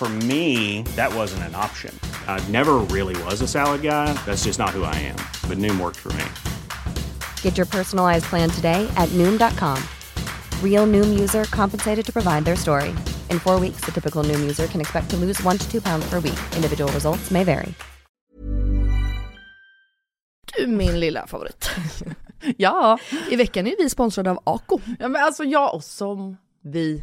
For me, that wasn't an option. I never really was a salad guy. That's just not who I am. But Noom worked for me. Get your personalized plan today at Noom.com. Real Noom user compensated to provide their story. In four weeks, the typical Noom user can expect to lose one to two pounds per week. Individual results may vary. Du min lilla favorit. Ja, I veckan är vi sponsrade av Ako. ja men alltså jag och som vi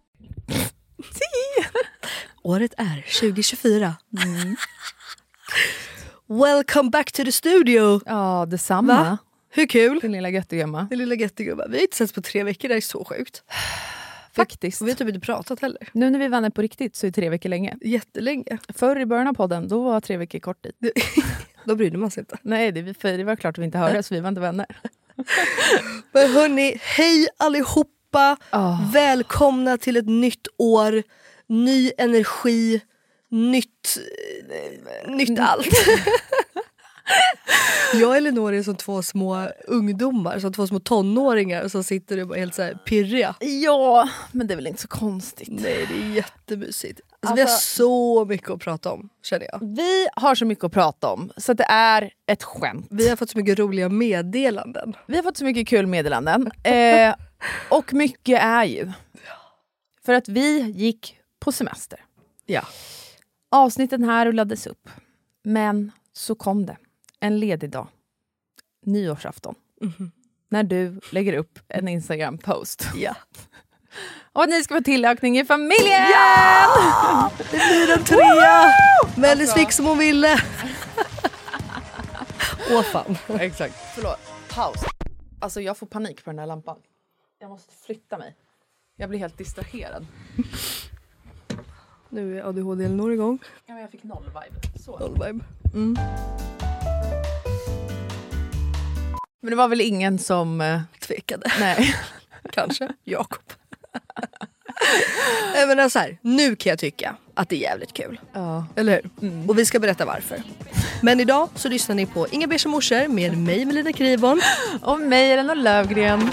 Året är 2024. Welcome back to the studio! Ja, detsamma. Va? Hur kul? Din lilla göttegumma. Din lilla göttegubbe. Vi har inte setts på tre veckor, det är så sjukt. Faktiskt. Och vi har typ inte pratat heller. Nu när vi är vänner på riktigt så är tre veckor länge. Jättelänge. Förr i början av podden, då var tre veckor kort tid. Då brydde man sig inte. Nej, det, för det var klart att vi inte hördes, så vi var inte vänner. Men hörni, hej allihopa! Välkomna till ett nytt år, ny energi, nytt, eh, nytt allt. Jag och Elinor är som två små ungdomar, som två små tonåringar som sitter och bara är helt så här pirriga. Ja, men det är väl inte så konstigt. Nej, det är jättemysigt. Alltså, vi har så mycket att prata om, känner jag. Vi har så mycket att prata om, så det är ett skämt. Vi har fått så mycket roliga meddelanden. Vi har fått så mycket kul meddelanden. Eh, och mycket är ju för att vi gick på semester. Ja. Avsnitten här rullades upp. Men så kom det en ledig dag, nyårsafton, när du lägger upp en Instagram-post. Ja. Och att ni ska få tillökning i familjen! Det blir en trea! Mellis fick som hon ville. Åh fan. Exakt. Förlåt, paus. Alltså jag får panik på den här lampan. Jag måste flytta mig. Jag blir helt distraherad. Nu är ADHD Elinor igång. Ja, men jag fick noll vibe. Så. Noll vibe. Mm. Men det var väl ingen som... eh, Tvekade. Nej. Kanske. Jakob. Nej men alltså här, nu kan jag tycka att det är jävligt kul. Ja. Eller hur? Och vi ska berätta varför. Men idag så lyssnar ni på Inga Beige morsor med mig Melina Kribon. Och mig, Elinor Lövgren.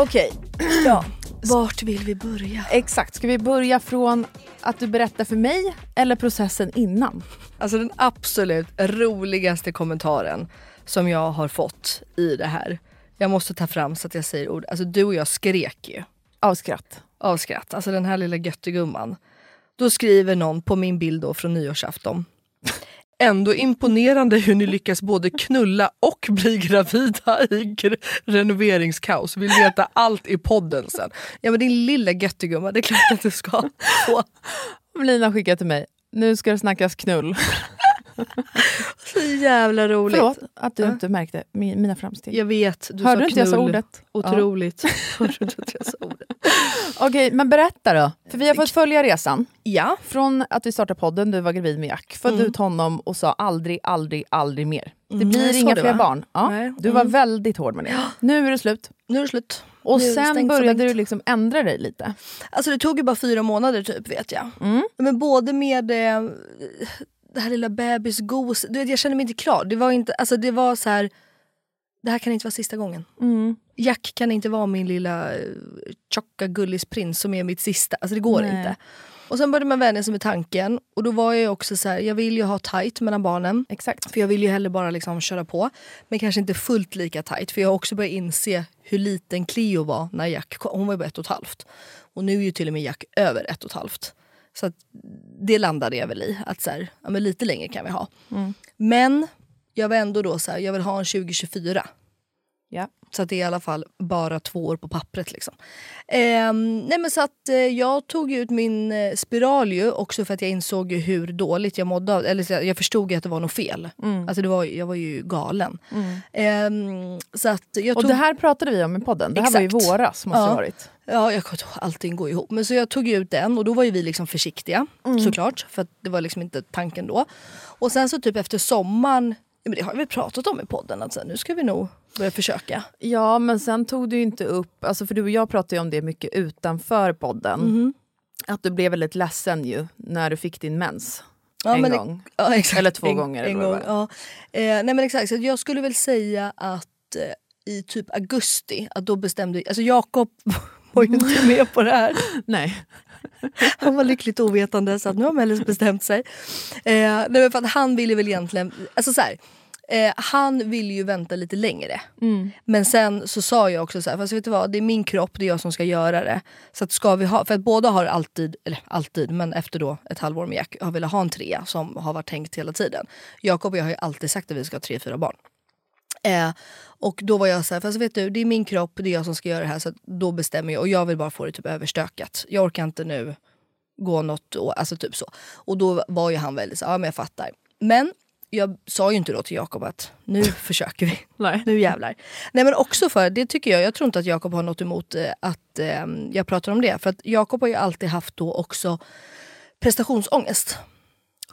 Okej, Ja, vart vill vi börja? exakt. Ska vi börja från att du berättar för mig eller processen innan? Alltså den absolut roligaste kommentaren som jag har fått i det här. Jag måste ta fram så att jag säger ord. Alltså du och jag skrek ju Av skratt. av skratt. Alltså den här lilla göttegumman. Då skriver någon på min bild då från nyårsafton. Ändå imponerande hur ni lyckas både knulla och bli gravida i renoveringskaos. Vill veta allt i podden sen. Ja men din lilla göttegumma, det är klart att du ska få. Lina skickar till mig. Nu ska det snackas knull. Så jävla roligt. Förlåt att du Ja. inte märkte mi- mina framsteg. Jag vet, du Hörde sa du inte jag sa ordet? Otroligt. Hörde du inte att jag sa ordet? Okej, men berätta då. För vi har fått följa resan. Ja, Från att vi startade podden, du var gravid med Jack, födde ut honom och sa aldrig, aldrig, aldrig mer. Det Mm, blir sa inga fler barn. Ja, Nej, Du var mm. väldigt hård med det. Nu är det slut. nu är det slut. Och Nu sen började du liksom ändra dig lite. Alltså det tog ju bara fyra månader typ vet jag. Mm. Men både med eh, det här lilla bebisgos, du vet, jag kände mig inte klar. Det var inte, alltså det var så här. det här kan inte vara sista gången. Mm. Jack kan inte vara min lilla eh, tjocka gullisprins som är mitt sista. Alltså det går Nej. inte. Och sen började man vänja sig med tanken och då var jag också så här, jag vill ju ha tight mellan barnen. Exakt. För jag vill ju hellre bara liksom köra på. Men kanske inte fullt lika tight. För jag har också börjat inse hur liten Cleo var när Jack kom. Hon var ju bara ett och ett halvt. Och nu är ju till och med Jack över ett och ett halvt. Så det landade jag väl i. Att så här, ja, lite längre kan vi ha. Men jag var ändå då så här, jag vill ha en 2024. Ja. Så att det är i alla fall bara två år på pappret. Liksom. Ehm, nej men så att, eh, jag tog ut min eh, spiral ju också för att jag insåg hur dåligt jag mådde. av- Eller jag jag förstod att det var något fel. Mm. Alltså det var, jag var ju galen. Ehm, så att jag Och tog, det här pratade vi om i podden. Det här var i Exakt. våras måste Ja. varit. Ja, jag allting går ihop. Men så jag tog ut den och då var ju vi liksom försiktiga Mm. såklart. För det var liksom inte tanken då. Och sen så typ efter sommaren, men det har vi pratat om i podden, att så här, nu ska vi nog börja försöka. Ja, men sen tog du inte upp, alltså för du och jag pratade om det mycket utanför podden. Mhm. Att du blev väldigt ledsen ju när du fick din mens. Ja, en men det- gång. Ja. Eller två en, gånger, En gång, ja. eh, nej men exakt, så jag skulle väl säga att eh, i typ augusti, att då bestämde... Alltså Jakob var ju inte med på det här. Nej. Han var lyckligt ovetande så att nu har Mellis bestämt sig. Eh, nej men för att han ville väl egentligen... Alltså så här, eh, han ville ju vänta lite längre. Men sen så sa jag också så här, fast vet du vad, det är min kropp, det är jag som ska göra det. Så att ska vi ha, för att båda har alltid, eller alltid, men efter då ett halvår med Jack har velat ha en trea som har varit tänkt hela tiden. Jakob och jag har ju alltid sagt att vi ska ha tre, fyra barn. Eh, och då var jag så här, fast vet du, det är min kropp, det är jag som ska göra det här så då bestämmer jag och jag vill bara få det typ överstökat. Jag orkar inte nu gå något alltså typ så. Och då var ju han väldigt så ja men jag fattar. Men jag sa ju inte då till Jakob att nu försöker vi. Nej. Nu jävlar. Nej men också för, det tycker jag, jag tror inte att Jakob har något emot eh, att eh, jag pratar om det. För att Jakob har ju alltid haft då också prestationsångest.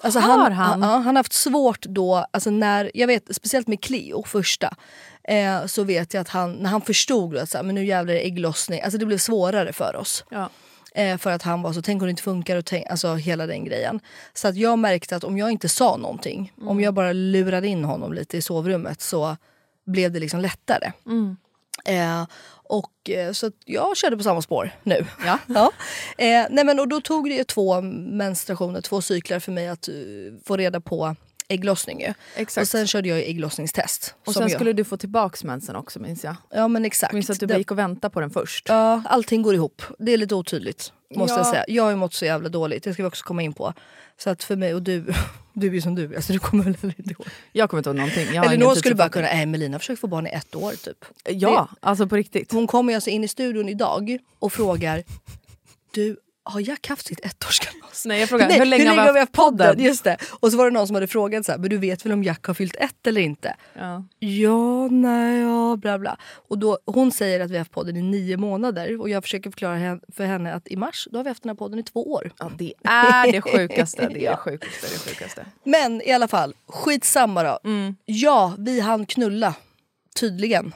Alltså Har han? Ja, han har haft svårt då, alltså när, jag vet speciellt med Cleo första, eh, så vet jag att han, när han förstod att så här, men nu jävlar är det ägglossning, alltså det blev svårare för oss. Ja. Eh, för att han var så, tänk om det inte funkar, och tänk, alltså hela den grejen. Så att jag märkte att om jag inte sa någonting, om jag bara lurade in honom lite i sovrummet så blev det liksom lättare. Eh, och, eh, så jag körde på samma spår nu. Ja. ja. Eh, nej men, och då tog det två menstruationer, två cyklar för mig att eh, få reda på ägglossning. Ju. Exakt. Och sen körde jag ägglossningstest. Och sen jag, skulle du få tillbaks mensen också minns jag. Ja men exakt. Minns att du Det- gick och väntade på den först. Ja, allting går ihop. Det är lite otydligt. Måste Ja. jag säga. Jag har ju mått så jävla dåligt, det ska vi också komma in på. Så att för mig, och du, du är ju som du, alltså du kommer väl inte ihåg. Jag kommer inte ihåg någonting. Jag Eller någon skulle bara kunna, nej Melina försöker få barn i ett år typ. Ja, alltså på riktigt. Hon kommer ju alltså in i studion idag och frågar, du har Jack haft sitt ettårskalas? Nej jag frågar, hur länge har vi haft podden? Just det. Och så var det någon som hade frågat så här, men du vet väl om Jack har fyllt ett eller inte? Ja. Ja, nej, ja, bla bla. Och då, hon säger att vi har haft podden i nio månader och jag försöker förklara för henne att i mars då har vi haft den här podden i två år. ja det är det sjukaste, det är det sjukaste, det sjukaste. Men i alla fall, skitsamma då. Mm. Ja, vi hann knulla. Tydligen.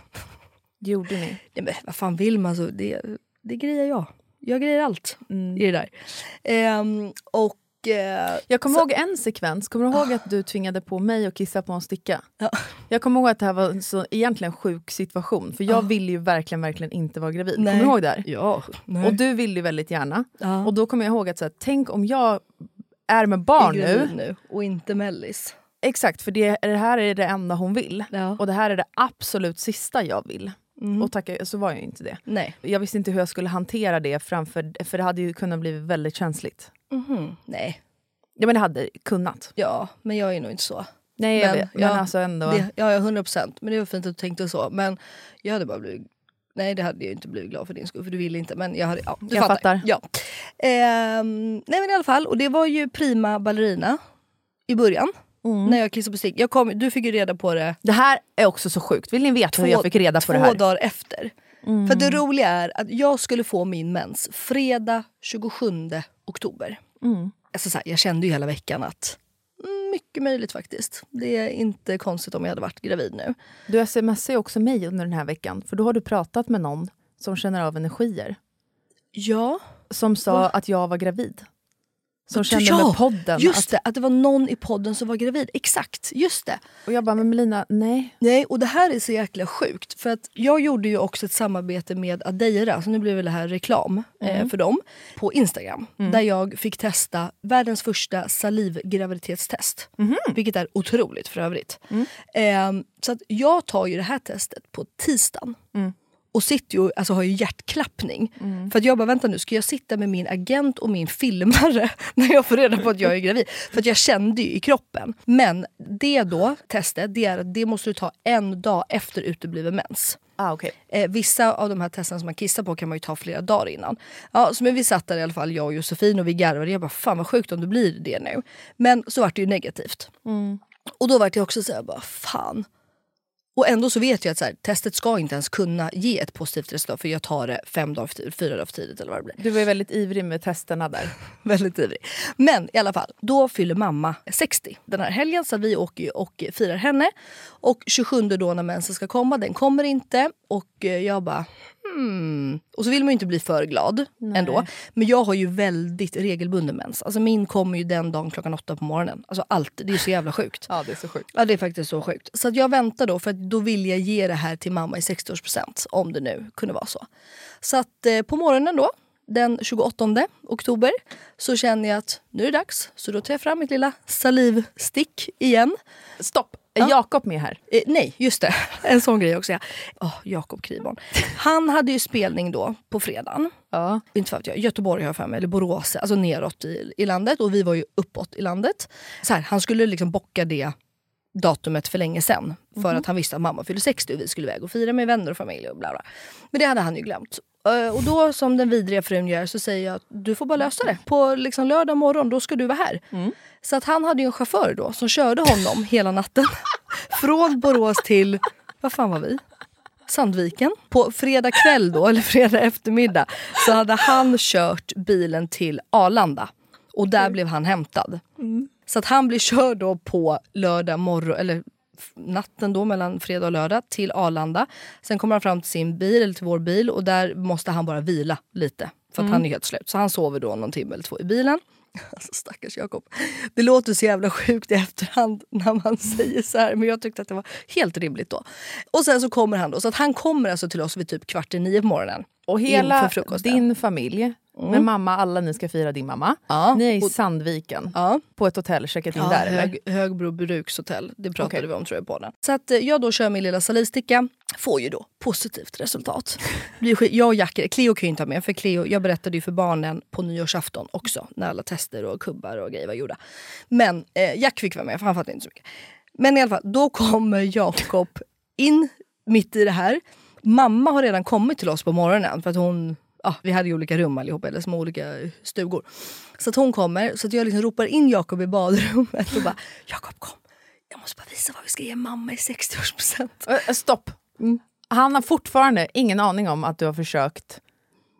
Det gjorde ni. Nej, men vad fan vill man? Så det, det grejer jag. Jag grejer allt Mm. i det där. Ehm, och... eh, Jag kommer Så- ihåg en sekvens, kommer du ihåg att du tvingade på mig att kissa på en sticka? Ja. Jag kommer ihåg att det här var en så egentligen sjuk situation, för jag ville ju verkligen, verkligen inte vara gravid. Nej. Kommer du ihåg det här? Ja. Nej. Och du ville ju väldigt gärna. ja. Och då kommer jag ihåg att så här, tänk om jag är med barn Är nu. nu. Och inte mellis. Exakt, för det, det här är det enda hon vill. Ja. Och det här är det absolut sista jag vill. Mm. Och tacka, så var jag ju inte det. Nej. Jag visste inte hur jag skulle hantera det framför, för det hade ju kunnat bli väldigt känsligt. Mhm. Nej. Ja men det hade kunnat. Ja, men jag är nog inte så. Nej jag Men, vet, men ja, alltså ändå. Det, ja, ja, 100 procent. Men det var fint att du tänkte så. Men jag hade bara blivit... Nej, det hade jag inte blivit glad för din skull, för du ville inte. Men jag hade... Ja, du Jag fattar. Ja. Ehm, nej, men i alla fall. Och det var ju prima ballerina i början. Mm. När jag kissade på stick. Jag kom, du fick ju reda på det Det här är också så sjukt. Vill ni veta hur jag fick reda på två det här? dagar efter. För det roliga är att jag skulle få min mens fredag 27 oktober. Mm. Alltså så här, jag kände ju hela veckan att mm, mycket möjligt faktiskt. Det är inte konstigt om jag hade varit gravid nu. Du smsar ju också mig under den här veckan, för då har du pratat med någon som känner av energier. Ja, Som sa Va? att jag var gravid. Som Ja, kände med podden. Just att, det, att det var någon i podden som var gravid. Exakt, just det. Och jag bara, men Melina, nej. Nej, och det här är så jäkla sjukt. För att jag gjorde ju också ett samarbete med Adeira, så nu blir väl det här reklam eh, för dem, på Instagram. Där jag fick testa världens första salivgraviditetstest. Vilket är otroligt för övrigt. Eh, så att jag tar ju det här testet på tisdagen. Och sitter ju, alltså har ju hjärtklappning. För att jag bara, vänta nu, ska jag sitta med min agent och min filmare när jag får reda på att jag är gravid? För att jag kände ju i kroppen. Men det då, testet, det är att det måste du ta en dag efter utebliven mens. Ah, okay. Eh, vissa av de här testerna som man kissar på kan man ju ta flera dagar innan. Ja, så men vi satt där i alla fall, jag och Josefin och vi garvade. Jag bara, fan vad sjukt om det blir det nu. Men så vart det ju negativt. Och då vart jag också så här, bara fan. Och ändå så vet jag att så här, testet ska inte ens kunna ge ett positivt resultat för jag tar det fem dagar fyra dagar för tidigt eller vad det blir. Du var ju väldigt ivrig med testerna där. Väldigt ivrig. Men i alla fall, då fyller mamma 60 den här helgen så vi åker och firar henne. Och 27 då när mensen ska komma, den kommer inte. Och eh, jag bara hmm. Och så vill man ju inte bli för glad ändå. Men jag har ju väldigt regelbunden mens. Alltså min kommer ju den dagen klockan åtta på morgonen. Alltså alltid, det är så jävla sjukt. Ja, det är så sjukt. Ja det är faktiskt så sjukt. Så att jag väntar då för att då vill jag ge det här till mamma i 60-årspresent. Om det nu kunde vara så. Så att eh, på morgonen då, den 28 oktober, så känner jag att nu är det dags. Så då tar jag fram mitt lilla salivstick igen. Stopp! Är Ja. Jakob med här? Eh, nej, just det. En sån grej också. Ja. Oh, Jakob Kriborn. Han hade ju spelning då på fredagen. Ja. Inte för att jag, Göteborg har jag för mig, eller Borås, alltså neråt i, i landet. Och vi var ju uppåt i landet. Så här, han skulle liksom bocka det datumet för länge sen. För att han visste att mamma fyllde 60 och vi skulle iväg och fira med vänner och familj och bla bla. Men det hade han ju glömt. Eh, Och då som den vidriga frun gör så säger jag att du får bara lösa det. På liksom lördag morgon då ska du vara här. Så att han hade ju en chaufför då som körde honom hela natten. Från Borås till, vad fan var vi? Sandviken. På fredag kväll då, eller fredag eftermiddag, så hade han kört bilen till Arlanda. Och där blev han hämtad. Så att han blir körd då på lördag morgon, eller natten då mellan fredag och lördag till Arlanda. Sen kommer han fram till sin bil, eller till vår bil och där måste han bara vila lite. För att han är helt slut. Så han sover då någon timme eller två i bilen. Alltså stackars Jakob. Det låter så jävla sjukt i efterhand när man säger så här. Men jag tyckte att det var helt rimligt då. Och sen så kommer han då. Så att han kommer alltså till oss vid typ kvart i nio på morgonen. Och hela din familj, med mamma, alla ni ska fira din mamma. Ja. Ni är i Sandviken, Ja. på ett hotell, checkat in Ja, där hög, Högbro brukshotell. Det pratade Okej. vi om tror jag på den. Så att eh, jag då kör min lilla salivsticka. Får ju då positivt resultat. Jag och Jack, Cleo kan ju inte ha med för Cleo, jag berättade ju för barnen på nyårsafton också. När alla tester och kubbar och grejer var gjorda. Men eh, Jack fick vara med för han fattade inte så mycket. Men i alla fall, då kommer Jakob in mitt i det här. Mamma har redan kommit till oss på morgonen för att hon ja, vi hade ju olika rum allihop, eller små olika stugor. Så att hon kommer, så att jag liksom ropar in Jakob i badrummet och bara Jakob kom, jag måste bara visa vad vi ska ge mamma i 60-årspresent. Äh, stopp! Han har fortfarande ingen aning om att du har försökt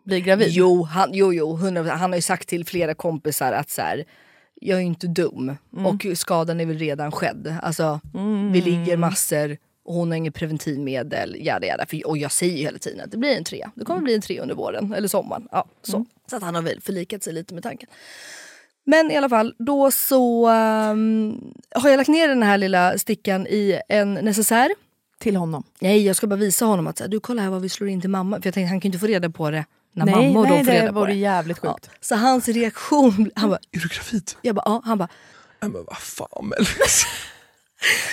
bli gravid. Jo, han, jo, jo 100%. han har ju sagt till flera kompisar att så här, jag är ju inte dum och skadan är väl redan skedd. Alltså, Vi ligger massor och hon har inget preventivmedel. Jada, jada. För, och jag säger ju hela tiden att det blir en trea. Det kommer bli en tre under våren eller sommaren. Ja, så. så att han har väl förlikat sig lite med tanken. Men i alla fall, då så ehm, har jag lagt ner den här lilla stickan i en necessär. Till honom. Nej, jag ska bara visa honom att så här, du kolla här vad vi slår in till mamma. För jag tänkte han kan ju inte få reda på det när nej, mamma och nej, de får reda på det. jävligt Ja. sjukt. Så hans reaktion, han bara, Är du gravid? jag bara, ja, han bara, men vad fan Mellis.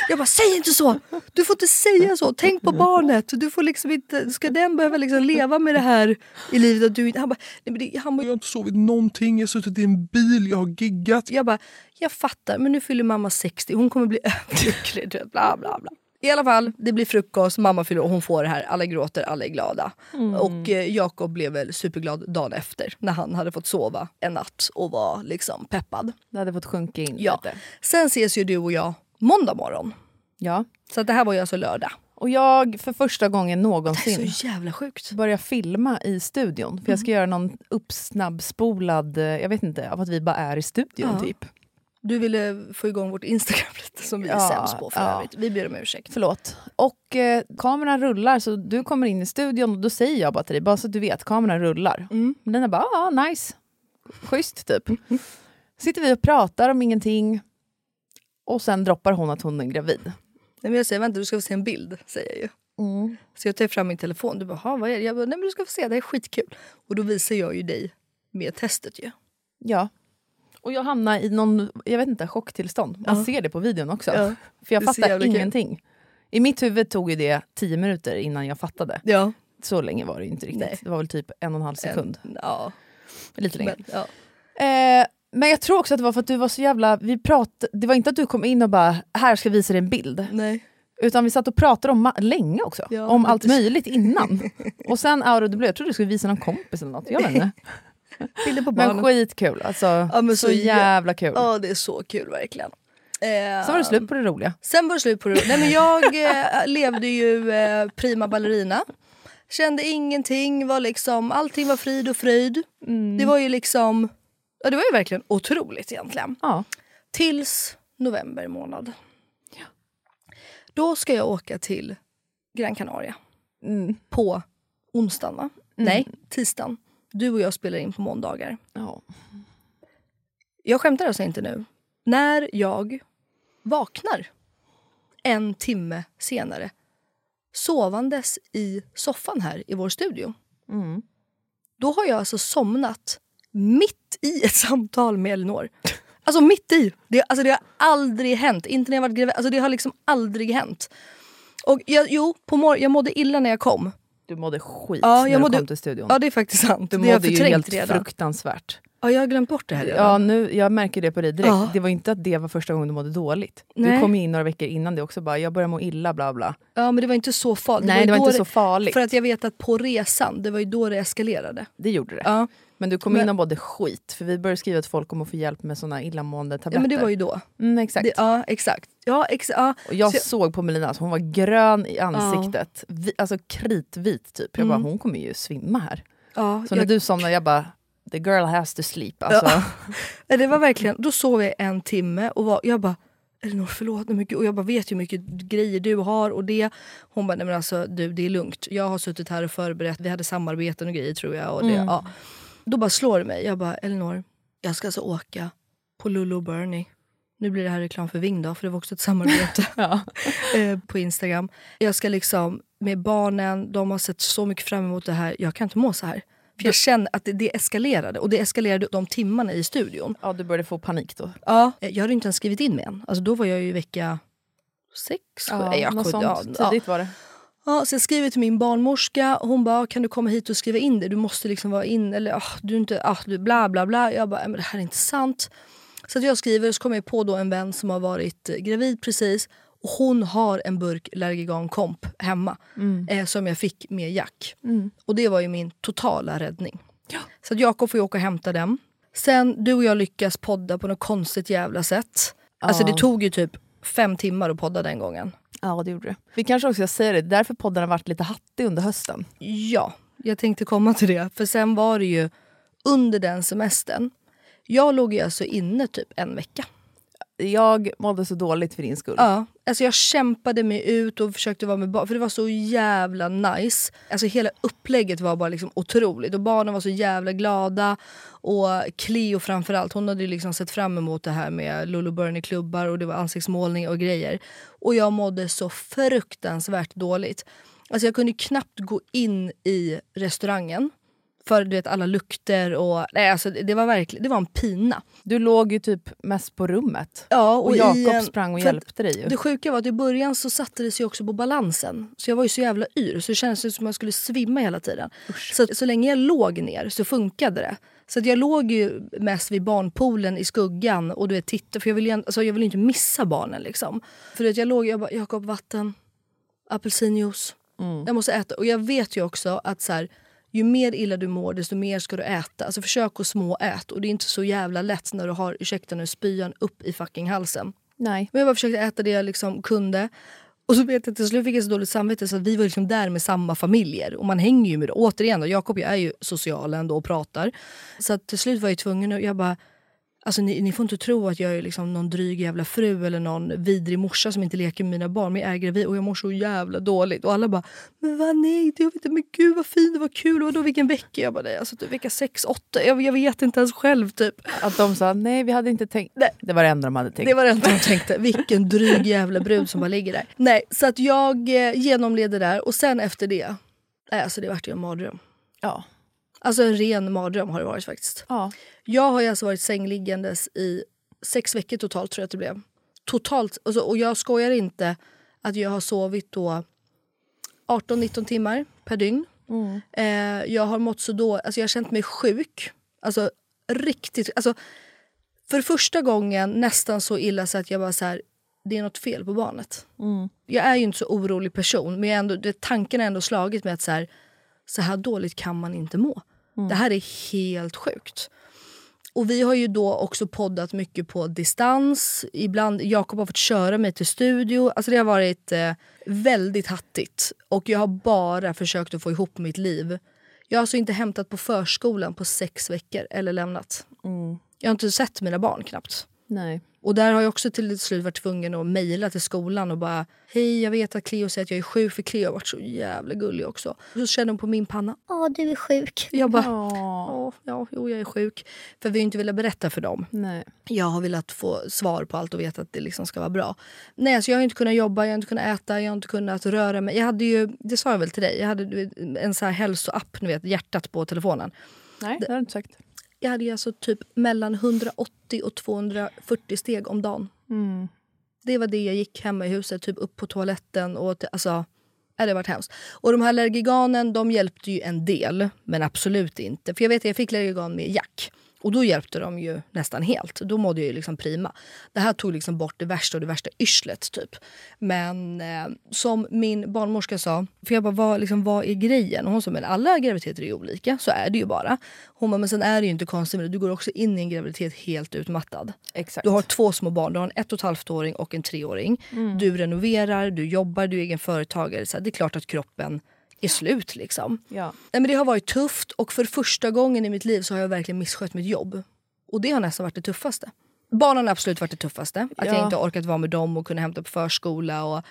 jag bara säg inte så! Du får inte säga så, tänk på barnet. Du får liksom inte, ska den behöva liksom leva med det här i livet? Att du, inte- han bara, nej, men det, han Jag bara, har inte sovit någonting, jag har suttit i en bil, jag har giggat. jag bara, jag fattar men nu fyller mamma 60, hon kommer bli överlycklig. Bla, bla, bla. I alla fall, det blir frukost, mamma fyller och hon får det här. Alla gråter, alla är glada. Och eh, Jakob blev väl superglad dagen efter när han hade fått sova en natt och var liksom peppad. Det hade fått sjunka in Ja. lite. Sen ses ju du och jag måndag morgon. Ja. Så det här var ju alltså lördag. Och jag för första gången Det är någonsin så jävla sjukt. börjar filma i studion. För jag ska göra någon uppsnabbspolad, eh, jag vet inte, av att vi bara är i studion Ja. typ. Du ville få igång vårt Instagram lite som vi är Ja, sämst på för ja. övrigt. Vi ber om ursäkt. Förlåt. Och eh, kameran rullar, så du kommer in i studion och då säger jag bara till dig, bara så att du vet, kameran rullar. Mm. Men den är bara, ah, nice. Schysst typ. Sitter vi och pratar om ingenting. Och sen droppar hon att hon är gravid. Nej, men jag säger vänta du ska få se en bild. säger jag ju. Mm. Så jag tar fram min telefon. Du bara, "Ha, vad är det? Jag bara, nej men du ska få se, det är skitkul. Och då visar jag ju dig med testet ju. Ja. Och jag hamnar i någon, jag vet inte, chocktillstånd. Man Ja. ser det på videon också. Ja. För jag fattar jävla kul. ingenting. I mitt huvud tog det tio minuter innan jag fattade. Ja. Så länge var det inte riktigt. Nej. Det var väl typ en och en halv sekund. En, ja. Lite längre. Men, ja. Eh, men jag tror också att det var för att du var så jävla... Vi prat, det var inte att du kom in och bara “här ska jag visa dig en bild”. Nej. Utan vi satt och pratade om länge också. Ja, om allt möjligt innan. och sen out of the blue, jag trodde du skulle visa någon kompis eller något. Jag vet inte. Men skitkul. Alltså, men så, så jä- jävla kul. Ja det är så kul verkligen. Eh, Sen var det slut på det roliga. Sen var det slut på det. Nej, men jag eh, levde ju eh, prima ballerina. Kände ingenting, var liksom, allting var frid och fröjd. Det var ju liksom, ja, det var ju verkligen otroligt egentligen. Ja. Tills november månad. Då ska jag åka till Gran Canaria. Mm. På onsdagen va? Nej, tisdagen. Du och jag spelar in på måndagar. Ja. Jag skämtar alltså inte nu. När jag vaknar en timme senare sovandes i soffan här i vår studio. Mm. Då har jag alltså somnat mitt i ett samtal med Elinor. Alltså mitt i! Det, alltså, det har aldrig hänt. Inte när jag varit gravid. Alltså, det har liksom aldrig hänt. Och jag, jo, på mor- jag mådde illa när jag kom. Du mådde skit Ja, när jag du mådde- kom till studion. Ja det är faktiskt sant. du det mådde ju helt redan. fruktansvärt. Ja, jag har glömt bort det här redan. Ja, nu, jag märker det på dig direkt. Ja. Det var inte att det var första gången du mådde dåligt. Nej. Du kom in några veckor innan det också bara, jag börjar må illa bla bla. Ja men det var inte så farligt. Nej, det var då inte så farligt. För att jag vet att på resan, det var ju då det eskalerade. Det gjorde det. Ja, Men du kom Men- in och mådde skit, för vi började skriva till folk om att få hjälp med såna illamående ja tabletter. men det var ju då. mm, exakt. Det, ja exakt. Ja, ja. och jag Så- såg på Melina att hon var grön i ansiktet. Vi, alltså kritvit typ. Jag bara, Mm. hon kommer ju svimma här. ja Så när jag, du somnade, jag bara, the girl has to sleep. Alltså, Nej, det var verkligen, då sov jag en timme och var, jag bara Elinor förlåt, nej, men gud." och jag bara vet hur mycket grejer du har och det. Hon bara, nej men alltså du det är lugnt. Jag har suttit här och förberett, vi hade samarbeten och grejer tror jag. Och det, Mm. ja. Då bara slår det mig, jag bara Elinor, jag ska alltså åka på Lulu Bernie. Nu blir det här reklam för Ving då, för det var också ett samarbete ja. eh, på Instagram. Jag ska liksom med barnen, de har sett så mycket fram emot det här. Jag kan inte må så här. För jag känner att det, det eskalerade och det eskalerade de timmarna i studion. ja, du började få panik då. Ja. Jag hade inte ens skrivit in mig än. Alltså då var jag ju i vecka sex, sju. nej, jag, något sju- sånt ja, ja. tidigt var det. Ja, så jag skriver till min barnmorska. Hon bara, kan du komma hit och skriva in det? Du måste liksom vara in, eller ah, du är inte, ah, du bla bla bla. Jag bara, "Nej, men det här är inte sant. Så att jag skriver, så kommer jag på då en vän som har varit eh, gravid precis. Och hon har en burk Lergigan Comp hemma eh, som jag fick med Jack. Och det var ju min totala räddning. Så att Jakob får ju åka och hämta den. Sen du och jag lyckas podda på något konstigt jävla sätt. Alltså det tog ju typ fem timmar att podda den gången. Ja, det gjorde det. Vi kanske också ska säga det, därför podden har varit lite hattig under hösten. Ja, jag tänkte komma till det. För sen var det ju under den semestern. Jag låg ju alltså inne typ en vecka. Jag mådde så dåligt för din skull. Ja, alltså jag kämpade mig ut och försökte vara med barn för det var så jävla nice. Alltså hela upplägget var bara liksom otroligt och barnen var så jävla glada. Och Cleo framförallt, hon hade liksom sett fram emot det här med Lulu Bernie klubbar och det var ansiktsmålning och grejer. Och jag mådde så fruktansvärt dåligt. Alltså jag kunde knappt gå in i restaurangen. För du vet alla lukter och... Nej, alltså det var verkligen det var en pina. Du låg ju typ mest på rummet. Ja, och i Jakob en- sprang och hjälpte dig ju. Det sjuka var att i början så satte det sig också på balansen. Så jag var ju så jävla yr så det kändes som att jag skulle svimma hela tiden. Så, så länge jag låg ner så funkade det. Så att jag låg ju mest vid barnpoolen i skuggan och du vet, tittade för jag ville, ju- alltså, jag ville inte missa barnen. Liksom. För att jag låg jag bara, Jakob vatten, apelsinjuice. Jag måste äta. Och jag vet ju också att så här, ju mer illa du mår desto mer ska du äta. Alltså försök att småät. Och det är inte så jävla lätt när du har, ursäkta nu, spyan upp i fucking halsen. Nej. Men jag bara försökte äta det jag liksom kunde. Och så vet jag till slut fick jag så dåligt samvete så att vi var liksom där med samma familjer. Och man hänger ju med Återigen då, Jakob jag är ju social ändå och pratar. Så att till slut var jag tvungen och jag bara Alltså ni, ni får inte tro att jag är liksom någon dryg jävla fru eller någon vidrig morsa som inte leker med mina barn. Men jag är gravid och jag mår så jävla dåligt. Och alla bara “men vad nej, jag vet inte, men gud vad fint, var kul, vadå vilken vecka?” Jag bara “nej, alltså typ vecka 6, 8, jag, jag vet inte ens själv typ”. Att de sa nej, vi hade inte tänkt. Nej. Det var det enda de hade tänkt. Det var det enda jag tänkte. Vilken dryg jävla brud som bara ligger där. Nej, så att jag eh, genomled det där och sen efter det, nej, alltså det vart ju en mardröm. Ja. Alltså en ren mardröm har det varit faktiskt. ja. Jag har ju alltså varit sängliggandes i sex veckor totalt tror jag att det blev. Totalt. Alltså, och jag skojar inte att jag har sovit då 18-19 timmar per dygn. Eh, jag har mått så då, alltså jag har känt mig sjuk. Alltså riktigt. Alltså, för första gången nästan så illa så att jag bara så här, det är något fel på barnet. Jag är ju inte så orolig person men jag ändå, det, tanken har ändå slagit mig att så här, så här dåligt kan man inte må. Det här är helt sjukt. Och vi har ju då också poddat mycket på distans. Ibland, Jakob har fått köra mig till studio. Alltså det har varit eh, väldigt hattigt. Och jag har bara försökt att få ihop mitt liv. Jag har alltså inte hämtat på förskolan på sex veckor eller lämnat. Jag har inte sett mina barn knappt. Nej. Och där har jag också till slut varit tvungen att mejla till skolan och bara Hej, jag vet att Cleo säger att jag är sjuk för Cleo har varit så jävla gullig också. Och så känner hon på min panna. Åh, du är sjuk. Jag bara, ja, jo, jag är sjuk. För vi har inte velat berätta för dem. Nej. Jag har velat få svar på allt och veta att det liksom ska vara bra. Nej, så jag har inte kunnat jobba, jag har inte kunnat äta, jag har inte kunnat röra mig. Jag hade ju, det sa jag väl till dig, jag hade en sån här hälsoapp, ni vet, hjärtat på telefonen. Nej, det har du inte sagt. Jag hade alltså typ mellan 180 och 240 steg om dagen. Det var det jag gick hemma i huset, typ upp på toaletten. Och alltså, det varit hemskt. Och de här Lergiganen de hjälpte ju en del, men absolut inte. För jag vet att jag fick Lergigan med Jack. Och då hjälpte de ju nästan helt. Då mådde jag ju liksom prima. Det här tog liksom bort det värsta och det värsta yrslet typ. Men eh, som min barnmorska sa, för jag bara vad, liksom, vad är grejen? Och hon sa men alla graviditeter är olika, så är det ju bara. Hon bara men sen är det ju inte konstigt med det. Du går också in i en graviditet helt utmattad. Exakt. Du har två små barn, du har en ett och ett halvt åring och en treåring. Du renoverar, du jobbar, du är egen företagare. Så det är klart att kroppen är slut liksom. Ja. Nej, men det har varit tufft och för första gången i mitt liv så har jag verkligen misskött mitt jobb. Och det har nästan varit det tuffaste. Barnen har absolut varit det tuffaste. Att jag Ja. inte har orkat vara med dem och kunna hämta på förskola. Och,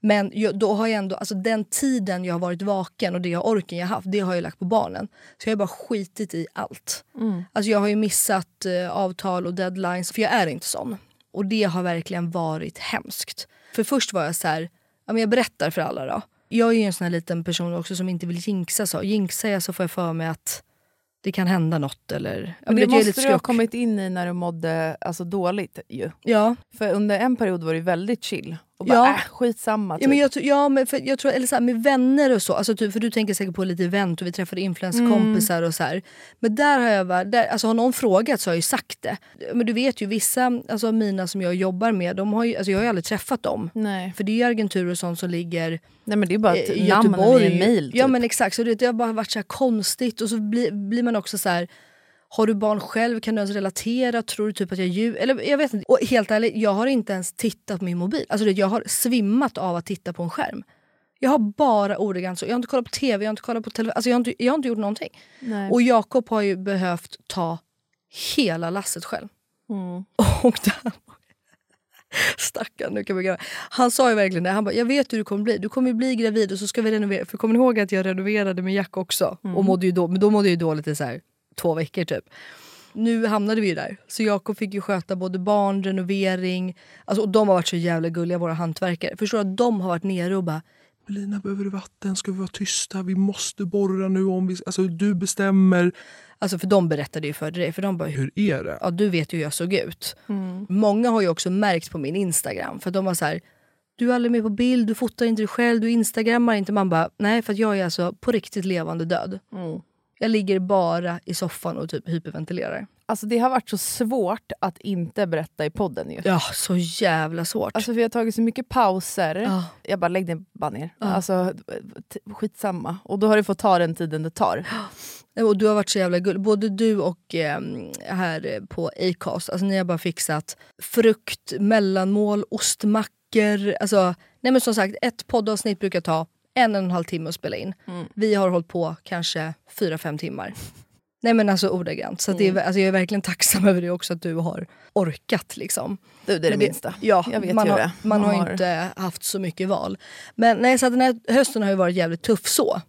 men jag, då har jag ändå, alltså den tiden jag har varit vaken och det jag orken jag haft, det har jag lagt på barnen. Så jag har bara skitit i allt. Alltså jag har missat eh, avtal och deadlines, för jag är inte sån. Och det har verkligen varit hemskt. För först var jag så här, ja, men jag berättar för alla då. Jag är ju en sån här liten person också som inte vill jinxa. Så. Jinxar jag så får jag för mig att det kan hända något. Eller, Men det måste du ha kommit in i när du mådde alltså, dåligt ju. Ja, För under en period var det väldigt chill. Och bara, Ja. äh, skitsamma. Typ. Ja men, jag, tror- ja, men för, jag tror, eller så här, med vänner och så, alltså typ, för du tänker säkert på lite event och vi träffade influencerkompisar och så här. Men där har jag varit, där, alltså har någon frågat så har jag ju sagt det. Men du vet ju vissa alltså, mina som jag jobbar med, de har ju, alltså, jag har ju aldrig träffat dem. Nej. För det är ju agenturer och sånt som ligger Nej men det är bara ett i namn Göteborg. mail. Typ. Ja men exakt, så det, det har bara varit så här konstigt och så blir, blir man också så här. Har du barn själv? Kan du ens relatera? Tror du typ att jag ljuger? Eller jag vet inte. Och helt ärligt, jag har inte ens tittat på min mobil. Alltså jag har svimmat av att titta på en skärm. Jag har bara ordagrant så. Jag har inte kollat på TV, jag har inte kollat på telefon. Alltså jag, har inte, jag har inte gjort någonting. Nej. Och Jakob har ju behövt ta hela lasset själv. Mm. Och där, Stackarn, nu kan vi göra. Han sa ju verkligen det. Han bara, jag vet hur du kommer bli. Du kommer bli gravid och så ska vi renovera. För kommer ni ihåg att jag renoverade med Jack också? Och mådde ju då, men då mådde jag ju dåligt i så här, två veckor typ. Nu hamnade vi ju där. Så Jakob fick ju sköta både barn, renovering. Alltså, och de har varit så jävla gulliga våra hantverkare. Förstår du att de har varit nere och bara Melina, behöver du vatten? Ska vi vara tysta? Vi måste borra nu om vi... Alltså du bestämmer. Alltså för de berättade ju för dig. För de bara, Hur är det? ja du vet ju hur jag såg ut. Många har ju också märkt på min Instagram. För de var så här, du är aldrig med på bild, du fotar inte dig själv, du instagrammar inte. Man bara, nej för att jag är alltså på riktigt levande död. Jag ligger bara i soffan och typ hyperventilerar. Alltså det har varit så svårt att inte berätta i podden ju. Ja, så jävla svårt. Alltså vi har tagit så mycket pauser. Ja. Jag bara, lägg det bara ner. Alltså, t- skitsamma. Och då har du fått ta den tiden det tar. Och du har varit så jävla gullig. Både du och eh, här på Acast, alltså ni har bara fixat frukt, mellanmål, ostmackor. Alltså, nej men som sagt, ett poddavsnitt brukar ta en och en halv timme att spela in. Vi har hållit på kanske fyra, fem timmar. Nej men alltså ordagrant. Så det är, alltså, jag är verkligen tacksam över det också att du har orkat. Liksom. Du, det är det Men minsta. Ja, Jag vet man, har, det. man har har- inte haft så mycket val. Men nej, så den här hösten har ju varit jävligt tuff så.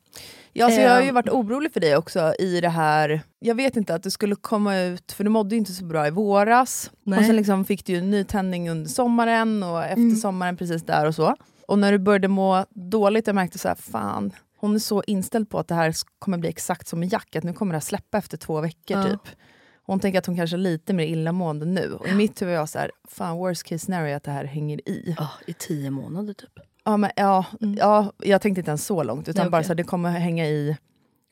Ja, alltså jag har ju Ehm. varit orolig för dig också i det här. Jag vet inte att det skulle komma ut, för du mådde ju inte så bra i våras. Nej. Och sen liksom fick du ju en ny tändning under sommaren och efter sommaren precis där och så. Och när du började må dåligt, jag märkte så här, fan, hon är så inställd på att det här kommer bli exakt som med Jack, att nu kommer det här släppa efter två veckor Ja. typ. Hon tänker att hon kanske är lite mer illamående nu. Och i mitt huvud var jag så här, fan worst case scenario är att det här hänger i. Ja, I tio månader typ. Ja, men, ja, ja, jag tänkte inte ens så långt, utan Nej, bara okej. så här, det kommer hänga i.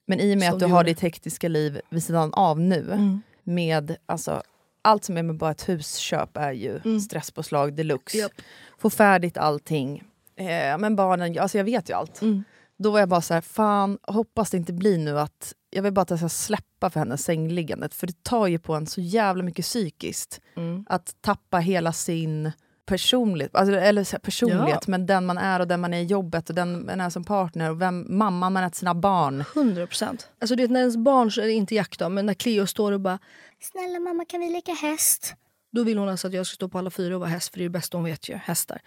Men i och med Som att du har ditt hektiska liv vid sidan av nu, med alltså, allt som är med bara ett husköp är ju stresspåslag deluxe. Japp. Få färdigt allting. Eh, men barnen, alltså jag vet ju allt. Mm. Då var jag bara så här, fan hoppas det inte blir nu att, jag vill bara att jag ska släppa för hennes sängliggandet. För det tar ju på en så jävla mycket psykiskt. Mm. Att tappa hela sin personlighet, alltså, eller personlighet, Ja. men den man är och den man är i jobbet och den man är som partner och vem, mamman man är till sina barn. 100 procent. Alltså det är när ens barn, så är det inte Jack då, men när Cleo står och bara Snälla mamma, kan vi leka häst? Då vill hon alltså att jag ska stå på alla fyra och vara häst, för det är det bästa hon vet ju, hästar.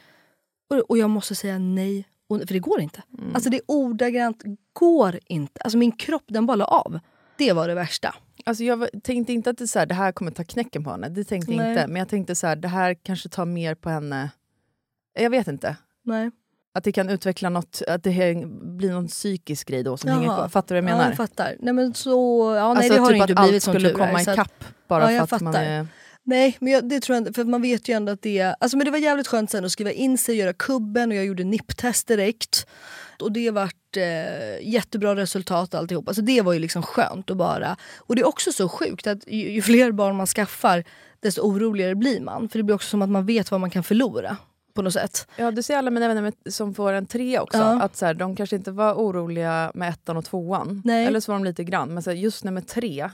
Och, jag måste säga nej, för det går inte. Alltså det ordagrant, går inte. Alltså min kropp den bara la av. Det var det värsta. Alltså jag tänkte inte att det, så här, det här kommer ta knäcken på henne, det tänkte Nej. inte. Men jag tänkte så här, det här kanske tar mer på henne. Jag vet inte. Nej. Att det kan utveckla något, att det blir någon psykisk grej då som hänger kvar. Fattar du vad jag Ja, menar? jag fattar. Nej men så, ja, nej alltså det har typ inte att blivit allt skulle komma ikapp bara Ja, för att man fattar. är... Nej, men jag, det tror jag inte. För man vet ju ändå att det är... Alltså, men det var jävligt skönt sen att skriva in sig, göra kubben och jag gjorde NIP-test direkt. Och det vart eh, jättebra resultat alltihop. Alltså det var ju liksom skönt att bara... Och det är också så sjukt att ju, ju fler barn man skaffar desto oroligare blir man. För det blir också som att man vet vad man kan förlora. På något sätt. Ja, du ser alla mina vänner som får en tre också. Ja. Att så här, de kanske inte var oroliga med ettan och tvåan. Nej. Eller så var de lite grann. Men så här, just nummer tre,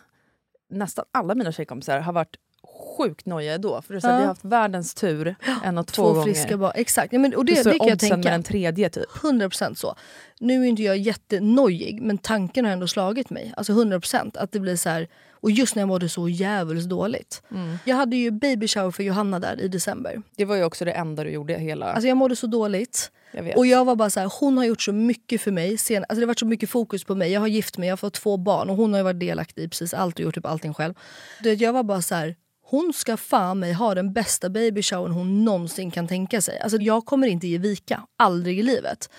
nästan alla mina tjejkompisar har varit sjukt nojiga då. För det är så här, Ja. vi har haft världens tur en och två, Två, gånger. friska barn. Exakt. Ja, men, och det, det, kan jag tänka. med den tredje typ? 100% så. Nu är inte jag jättenojig men tanken har ändå slagit mig. Alltså 100% att det blir så här. Och just när jag mådde så jävligt dåligt. Jag hade ju baby shower för Johanna där i december. Det var ju också det enda du gjorde hela... Alltså jag mådde så dåligt. jag. Och jag var bara så här, hon har gjort så mycket för mig. Sen, alltså det har varit så mycket fokus på mig. Jag har gift mig, jag har fått två barn och hon har ju varit delaktig i precis allt och gjort typ allting själv. Du vet, jag var bara så här, hon ska fan mig ha den bästa baby showern hon någonsin kan tänka sig. Alltså jag kommer inte ge vika, aldrig i livet.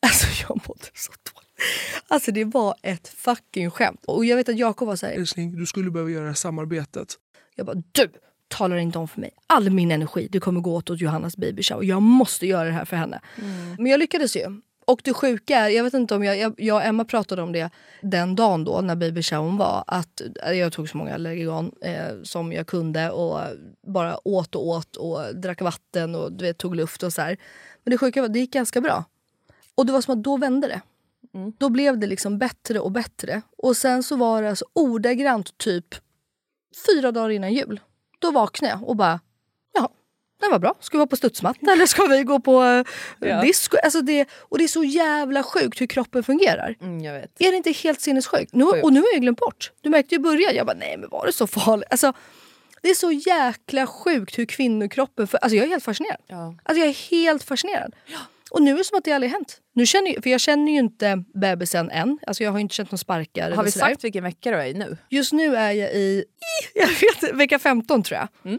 Alltså jag mådde så dåligt. Alltså det var ett fucking skämt. Och jag vet att Jakob var så här, Älskling, du skulle behöva göra samarbetet. jag bara du, talar inte om för mig. All min energi det kommer gå åt åt Johannas baby shower. Jag måste göra det här för henne. Men jag lyckades ju. Och det sjuka är, jag vet inte om jag, jag, jag och Emma pratade om det den dagen då när baby showern var. Att jag tog så många Allergigan eh, som jag kunde och bara åt och åt och drack vatten och du vet, tog luft och så här. Men det sjuka var det gick ganska bra. Och det var som att då vände det. Då blev det liksom bättre och bättre. Och sen så var det alltså ordagrant typ fyra dagar innan jul. Då vaknade jag och bara, det var bra. Ska vi vara på studsmatta eller ska vi gå på uh, Ja. disco? Alltså det, och det är så jävla sjukt hur kroppen fungerar. Mm, jag vet. Är det inte helt sinnessjukt? Nu, och nu har jag glömt bort. Du märkte ju i början, jag bara nej men var det så farligt? Alltså, det är så jäkla sjukt hur kvinnokroppen... För, alltså jag är helt fascinerad. Ja. Alltså jag är helt fascinerad. Och nu är det som att det aldrig hänt. Nu känner, jag- för jag känner ju inte bebisen än. Alltså jag har inte känt några sparkar. Har vi sagt vilken vecka du är i nu? Just nu är jag i, jag vet, vecka 15 tror jag.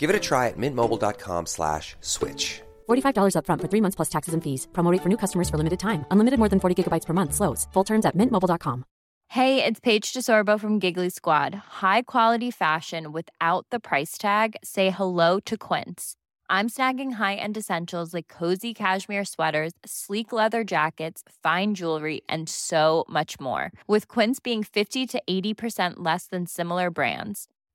Give it a try at mintmobile.com slash switch. $45 upfront for three months plus taxes and fees. Promo rate for new customers for limited time. Unlimited more than 40 gigabytes per month. Slows. Full terms at mintmobile.com. Hey, it's Paige DeSorbo from Giggly Squad. High quality fashion without the price tag. Say hello to Quince. I'm snagging high-end essentials like cozy cashmere sweaters, sleek leather jackets, fine jewelry, and so much more. With Quince being 50 to 80% less than similar brands.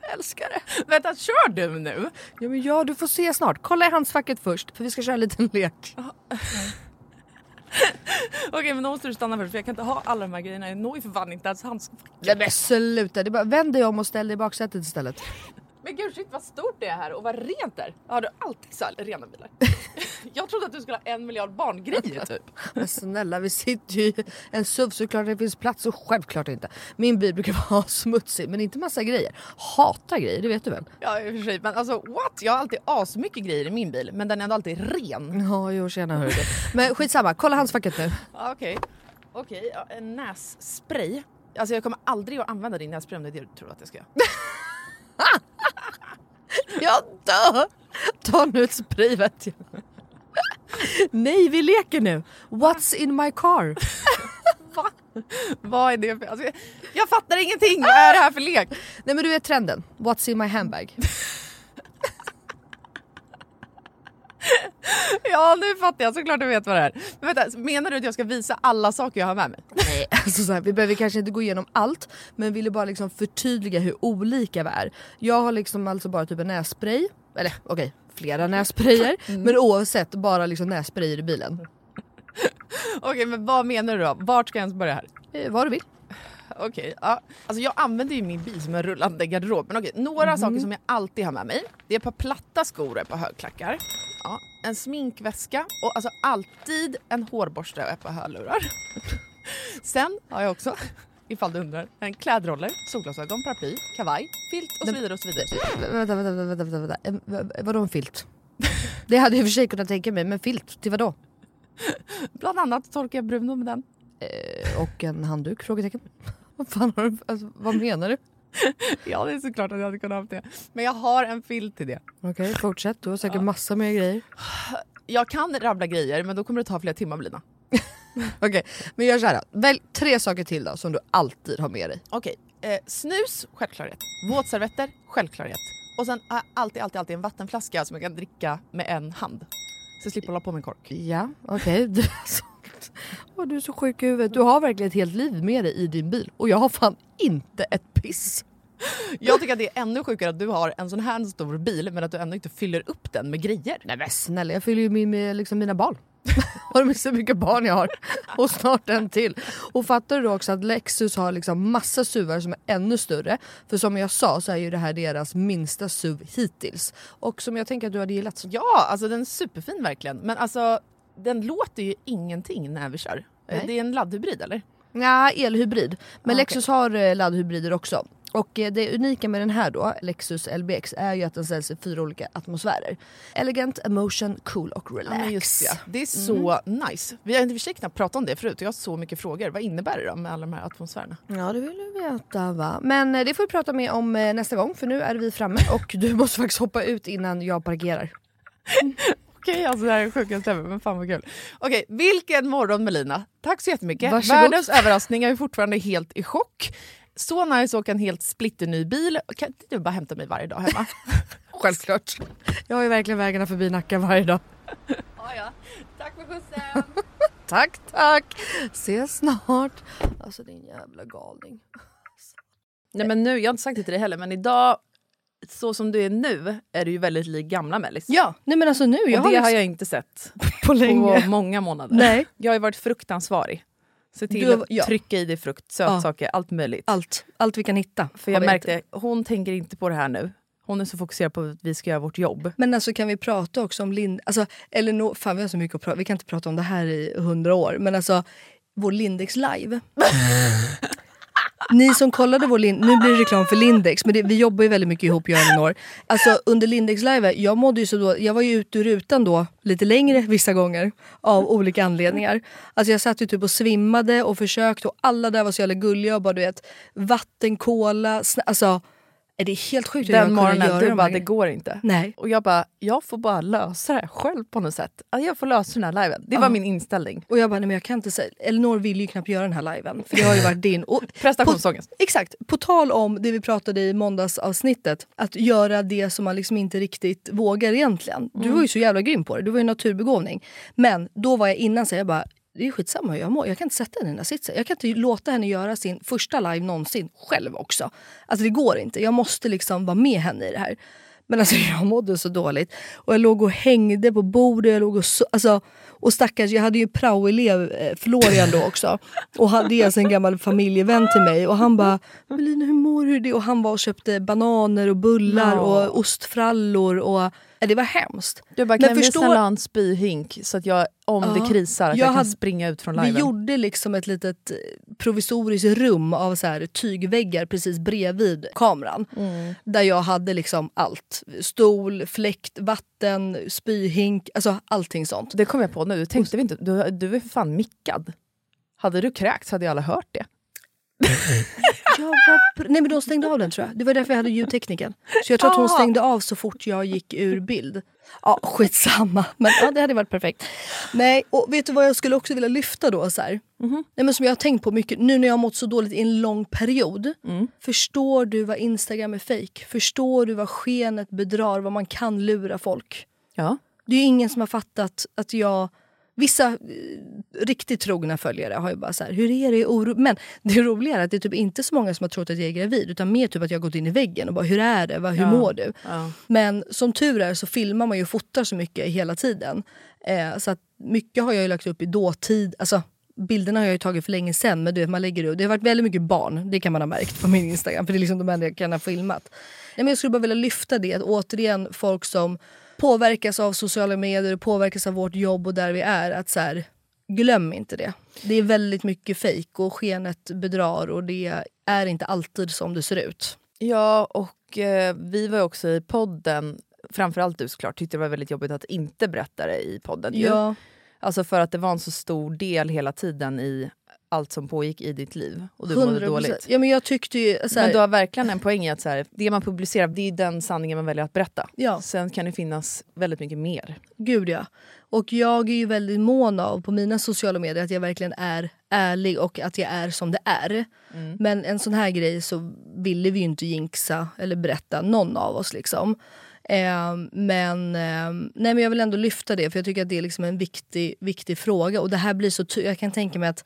Jag älskar det. Vänta, kör du nu? Ja, men ja, du får se snart. Kolla i handskfacket först, för vi ska köra en liten lek. Okej men då måste du stanna först för jag kan inte ha alla de här grejerna. Jag når ju för fan inte ens handskfacket. Nej men sluta, det är bara, vänd dig om och ställ dig i baksätet istället. Men gud shit vad stort det är här och vad rent det är. Har du alltid så här rena bilar? jag trodde att du skulle ha en miljard barngrejer typ. Men snälla vi sitter ju i en SUV såklart det finns plats och självklart inte. Min bil brukar vara smutsig men inte massa grejer. Hatar grejer, det vet du väl? Ja i och för sig men alltså what? Jag har alltid asmycket grejer i min bil men den är ändå alltid ren. Ja jo tjena hörru. Men skitsamma, kolla handskfacket nu. Okej, okej ja, en nässpray. Alltså jag kommer aldrig att använda din nässpray om det är det du tror att jag ska göra. Jag dör! Ta nu ett spray vet jag. Nej vi leker nu. What's in my car? Va? Vad är det för... Alltså, jag, jag fattar ingenting! Vad är det här för lek? Nej men du vet trenden. What's in my handbag? Ja nu fattar jag såklart du vet vad det är. Men vänta, menar du att jag ska visa alla saker jag har med mig? Nej, alltså så här, vi behöver kanske inte gå igenom allt men ville bara liksom förtydliga hur olika vi är. Jag har liksom alltså bara typ en nässpray, eller okej flera nässprayer men oavsett bara liksom nässprayer i bilen. Okej men vad menar du då? Vart ska jag ens börja här? Eh, vad du vill. Okej, ja. Alltså jag använder ju min bil som en rullande garderob. Men okej, några saker som jag alltid har med mig. Det är ett par platta skor och ett par högklackar. Ja, en sminkväska och alltså alltid en hårborste och ett par hörlurar. Sen har jag också, ifall du undrar, en klädroller, solglasögon, paraply, kavaj, filt och så vidare och så vidare. Vänta, vänta, vänta, vänta, vänta. Vadå en filt? Det hade jag i och för sig kunnat tänka mig, men filt till vadå? Bland annat torkar jag Bruno med den. Eh, och en handduk? Frågetecken. Vad fan har du, alltså, vad menar du? Ja det är såklart att jag hade kunnat ha haft det. Men jag har en filt till det. Okej, fortsätt. Du har säkert massa mer grejer. Jag kan rabbla grejer men då kommer det ta flera timmar Lina. Okej, men gör såhär då. Välj tre saker till då som du alltid har med dig. Okej, eh, snus, självklarhet. Våtservetter, självklarhet. Och sen jag alltid, alltid, alltid en vattenflaska som jag kan dricka med en hand. Så jag slipper hålla på med en kork. Ja, okej. Du, är så- Åh, du är så sjuk i huvudet. Du har verkligen ett helt liv med dig i din bil och jag har fan inte ett piss. Jag tycker att det är ännu sjukare att du har en sån här stor bil men att du ändå inte fyller upp den med grejer. Nej men snälla, jag fyller ju min med liksom mina barn. har du så mycket barn jag har? Och snart en till. Och fattar du då också att Lexus har liksom massa SUVar som är ännu större. För som jag sa så är ju det här deras minsta SUV hittills. Och som jag tänker att du hade gillat. Ja, alltså den är superfin verkligen. Men alltså den låter ju ingenting när vi kör. Nej. Det är en laddhybrid eller? Ja, elhybrid. Men Ah, Lexus har eh, laddhybrider också. Och eh, det unika med den här då, Lexus LBX, är ju att den säljs i fyra olika atmosfärer. Elegant, emotion, cool och relax. Ja, just det. Det är så nice. Vi har i knappt pratat om det förut jag har så mycket frågor. Vad innebär det då med alla de här atmosfärerna? Ja det vill du veta va. Men eh, det får vi prata mer om eh, nästa gång för nu är vi framme och du måste faktiskt hoppa ut innan jag parkerar. Okej, alltså det här är sjukaste ever, men fan vad kul. Okej, vilken morgon Melina. Tack så jättemycket. Varsågod. Världens överraskning, jag är fortfarande helt i chock. Så nice att åka en helt splitterny bil. Kan inte du bara hämta mig varje dag hemma? Självklart. Jag har ju verkligen vägarna förbi Nacka varje dag. ja, ja. Tack för skjutsen. Tack, tack. Ses snart. Alltså din jävla galning. Nej men nu, jag har inte sagt det till dig heller, men idag, så som du är nu, är du ju väldigt lik gamla Mellis. Ja, nej men alltså nu. Och Jag det har, har liksom, jag inte sett på länge. på många månader. Nej. Jag har ju varit fruktansvarig. Se till Du har- att ja. trycka i dig frukt, sötsaker, allt möjligt. Allt, allt vi kan hitta. För jag märkte, ätit. hon tänker inte på det här nu. Hon är så fokuserad på att vi ska göra vårt jobb. Men alltså kan vi prata också om Lind... Alltså, eller no, fan vi har så mycket att prata Vi kan inte prata om det här i hundra år. Men alltså, vår Lindex live. Ni som kollade vår Lind... Nu blir det reklam för Lindex, men det, vi jobbar ju väldigt mycket ihop jag och Elinor. Alltså under Lindex live, jag mådde ju så då, jag var ju ute ur rutan då lite längre vissa gånger av olika anledningar. Alltså jag satt ju typ och svimmade och försökte och alla där var så jävla gulliga och bara du vet vatten, cola, alltså, alltså det är helt sjukt Den morgonen, du bara det går inte. Nej. Och jag bara, jag får bara lösa det här själv på något sätt. Alltså, jag får lösa den här liven. Det var Ja. min inställning. Och jag bara, nej men jag kan inte säga. Elinor vill ju knappt göra den här liven. För det har ju varit din. Och Prestationsångest. Exakt. På tal om det vi pratade i måndagsavsnittet. Att göra det som man liksom inte riktigt vågar egentligen. Du var ju så jävla grym på det. Du var ju naturbegåvning. Men då var jag innan så jag bara, det är skitsamma hur jag mår. Jag kan inte sätta henne i den sitsen. Jag kan inte låta henne göra sin första live någonsin själv också. Alltså det går inte. Jag måste liksom vara med henne i det här. Men alltså jag mådde så dåligt. Och jag låg och hängde på bordet. Jag låg och, so alltså, och stackars, jag hade ju praoelev eh, Florian då också. Och det är alltså en gammal familjevän till mig. Och han bara “Melina hur mår du?” det? Och han var och köpte bananer och bullar Ja. och ostfrallor. Och, det var hemskt. Du bara, Men kan förstå- visa en spyhink så att jag, om Ja. det krisar, att Jag jag, kan hade- springa ut från Vi liven? gjorde liksom ett litet eh, provisoriskt rum av så här tygväggar precis bredvid kameran. Mm. Där jag hade liksom allt. Stol, fläkt, vatten, spyhink, alltså allting sånt. Det kom jag på nu, tänkte vi inte, du, du är för fan mickad. Hade du kräkts hade ju alla hört det. Jag var Nej men de stängde av den tror jag. Det var därför jag hade ljudtekniken. Så jag tror att hon Ah. stängde av så fort jag gick ur bild. Ja skitsamma. Men ja, det hade varit perfekt. Nej och vet du vad jag skulle också vilja lyfta då? Så här? Mhm. Nej, men som jag har tänkt på mycket nu när jag har mått så dåligt i en lång period. Mm. Förstår du vad Instagram är fake? Förstår du vad skenet bedrar? Vad man kan lura folk? Ja. Det är ingen som har fattat att jag... Vissa eh, riktigt trogna följare har ju bara så här, hur är det? Oro? Men det roliga är att det är typ inte så många som har trott att jag är gravid utan mer typ att jag har gått in i väggen och bara hur är det? Hur Ja. mår du? Ja. Men som tur är så filmar man ju och fotar så mycket hela tiden. Eh, så att mycket har jag ju lagt upp i dåtid. Alltså, bilderna har jag ju tagit för länge sedan men du vet, man lägger upp. Det har varit väldigt mycket barn, det kan man ha märkt på min Instagram. För det är liksom de enda jag kan ha filmat. Nej, men jag skulle bara vilja lyfta det, att återigen folk som påverkas av sociala medier och påverkas av vårt jobb och där vi är. Att så här, glöm inte det. Det är väldigt mycket fejk och skenet bedrar och det är inte alltid som det ser ut. Ja, och eh, vi var också i podden, framförallt du såklart, tyckte det var väldigt jobbigt att inte berätta det i podden. ju. Ja. Alltså för att det var en så stor del hela tiden i allt som pågick i ditt liv. Och du mådde 100%. dåligt. Ja, men jag tyckte ju... Här, Men du har verkligen en poäng i att så här, det man publicerar det är den sanningen man väljer att berätta. Ja. Sen kan det finnas väldigt mycket mer. Gud ja. Och jag är ju väldigt mån av på mina sociala medier att jag verkligen är ärlig och att jag är som det är. Mm. Men en sån här grej så ville vi ju inte jinxa eller berätta, någon av oss. liksom. Eh, men, eh, nej, men jag vill ändå lyfta det för jag tycker att det är liksom en viktig, viktig fråga. Och det här blir så Jag kan tänka mig att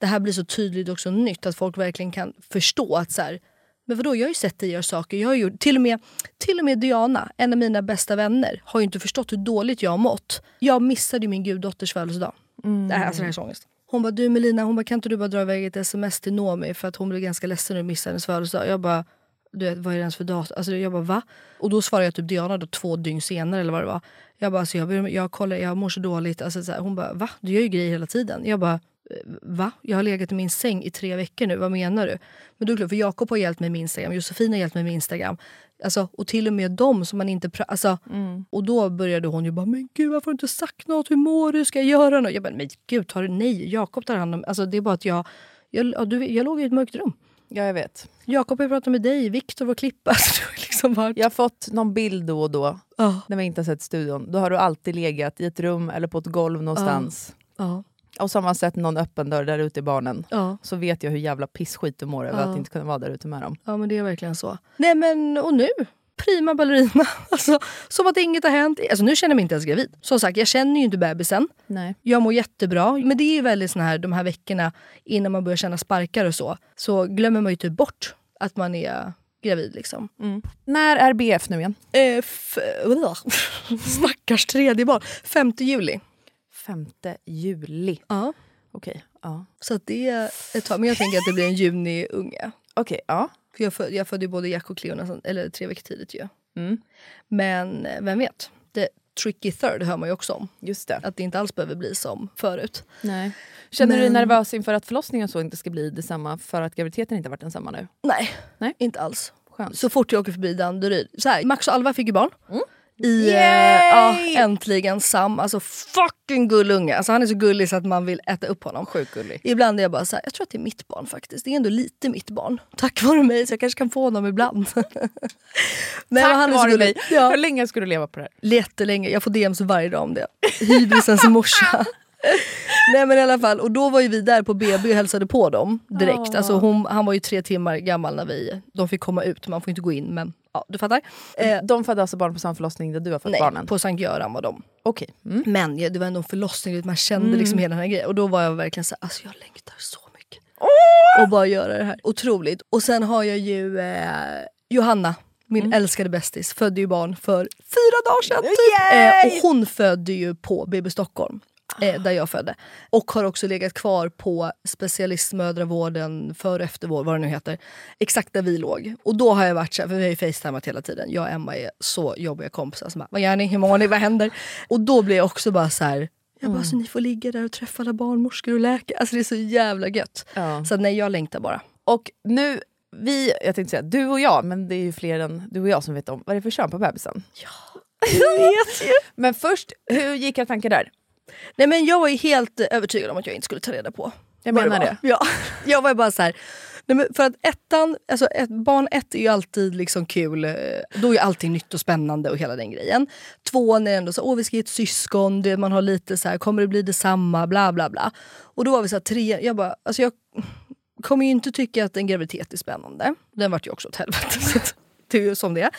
det här blir så tydligt också nytt att folk verkligen kan förstå att så här, men vadå, jag har ju sett dig göra saker. Jag har gjort, till, och med, till och med Diana, en av mina bästa vänner, har ju inte förstått hur dåligt jag har mått. Jag missade min guddotters födelsedag. Det här, alltså det här är så ångest. Hon bara, du Melina, hon bara, kan inte du bara dra iväg ett sms till Nomi för att hon blev ganska ledsen när du missade hennes födelsedag. Jag bara, du vet, vad är det ens för datum? Alltså, jag bara, va? Och då svarade jag typ Diana då, två dygn senare eller vad det var. Jag bara, alltså, jag, jag, kollar, jag mår så dåligt. Alltså, så här, hon bara, va? Du gör ju grejer hela tiden. Jag bara, "Eh, va? Jag har legat i min säng i tre veckor nu, vad menar du? Men då är det för Jakob har hjälpt mig med Instagram, Josefin har hjälpt mig med Instagram. Alltså, och till och med dem som man inte... Alltså, Och då började hon ju bara, men gud varför har du inte sagt något? Hur mår du? Ska jag göra något? Jag bara, men gud, tar du nej? Jakob tar hand om... Alltså, det är bara att jag... Jag, ja, du, jag låg i ett mörkt rum. Ja, jag vet. Jakob har pratat med dig, Viktor var klippa. Alltså, liksom varit... Jag har fått någon bild då och då, Ja. när vi inte har sett studion. Då har du alltid legat i ett rum eller på ett golv någonstans. Ja. Och så har man sett någon öppen dörr där ute i barnen. Ja. Så vet jag hur jävla pissskit du mår över Ja. att inte kunna vara där ute med dem. Ja men det är verkligen så. Nej men och nu? Prima ballerina. Alltså, som att inget har hänt. Alltså, nu känner jag mig inte ens gravid. Som sagt, jag känner ju inte bebisen. Nej. Jag mår jättebra. Men det är ju väldigt såna här, de här veckorna innan man börjar känna sparkar och så. Så glömmer man ju typ bort att man är gravid. liksom. När är BF nu igen? Eh, f- Stackars tredje barn. 5 juli. 5 juli. Ja. Okej. Ja. Så det är ett tag. Men jag tänker att det blir en juni-unge. Okej, ja. För jag, föd, jag födde både Jack och Cleo nästan, eller tre veckor tidigt ju. Mm. Men eh, vem vet? The tricky third hör man ju också om. Just det. Att det inte alls behöver bli som förut. Nej. Känner du dig Men- nervös inför att förlossningen så inte ska bli detsamma för att graviditeten inte varit densamma nu? Nej, Nej. inte alls. Skönt. Så fort jag åker förbi Danderyd. Så här, Max och Alva fick ju barn. I, ja, äntligen Sam. Alltså fucking gullunge. Alltså, han är så gullig så att man vill äta upp honom. Sjukt gullig. Ibland är jag bara så här, jag tror att det är mitt barn faktiskt. Det är ändå lite mitt barn. Tack vare mig så jag kanske kan få honom ibland. Nej, Tack men han är vare mig. Ja. Hur länge ska du leva på det här? Jättelänge. Jag får DMs varje dag om det. Hybrisens morsa. Nej men i alla fall, och då var ju vi där på BB och hälsade på dem direkt. Ah. Alltså hon, han var ju tre timmar gammal när vi, de fick komma ut, man får inte gå in men ja, du fattar. Eh, De födde alltså barn på samma förlossning där du har fått nej, barnen? på Sankt Göran var de. Okej. Mm. Men ja, det var ändå en förlossning, man kände liksom hela den här grejen. Och då var jag verkligen så här, alltså jag längtar så mycket. Och bara göra det här. Otroligt. Och sen har jag ju eh, Johanna, min älskade bästis, födde ju barn för fyra dagar sedan. Typ. Eh, och hon födde ju på BB Stockholm. Eh, där jag födde. Och har också legat kvar på specialistmödravården för och eftervård, vad det nu heter. Exakt där vi låg. Och då har jag varit så här, för vi har ju facetimat hela tiden. Jag och Emma är så jobbiga kompisar. Så bara, vad gör ni? Hur mår ni? Vad händer? Och då blir jag också bara så här, jag bara, Mm. så ni får ligga där och träffa alla barnmorskor och läkare. Alltså det är så jävla gött. Ja. Så nej, jag längtar bara. Och nu, vi, jag tänkte säga du och jag, men det är ju fler än du och jag som vet om vad det är för kön på bebisen. Jag vet ju. Men först, hur gick era tankar där? Nej men jag var ju helt övertygad om att jag inte skulle ta reda på. Jag menar var. det. Ja. Jag var bara så här. Nej men för att ettan, alltså ett, barn ett är ju alltid liksom kul. eh, Då är allting nytt och spännande och hela den grejen. Tvåan är ändå så åh vi ska ge ett syskon, det, man har lite så här, kommer det bli detsamma, bla bla bla. Och då var vi så här, tre, jag bara, alltså jag kommer ju inte tycka att en graviditet är spännande. Den vart ju också åt helvete. Det ju som det.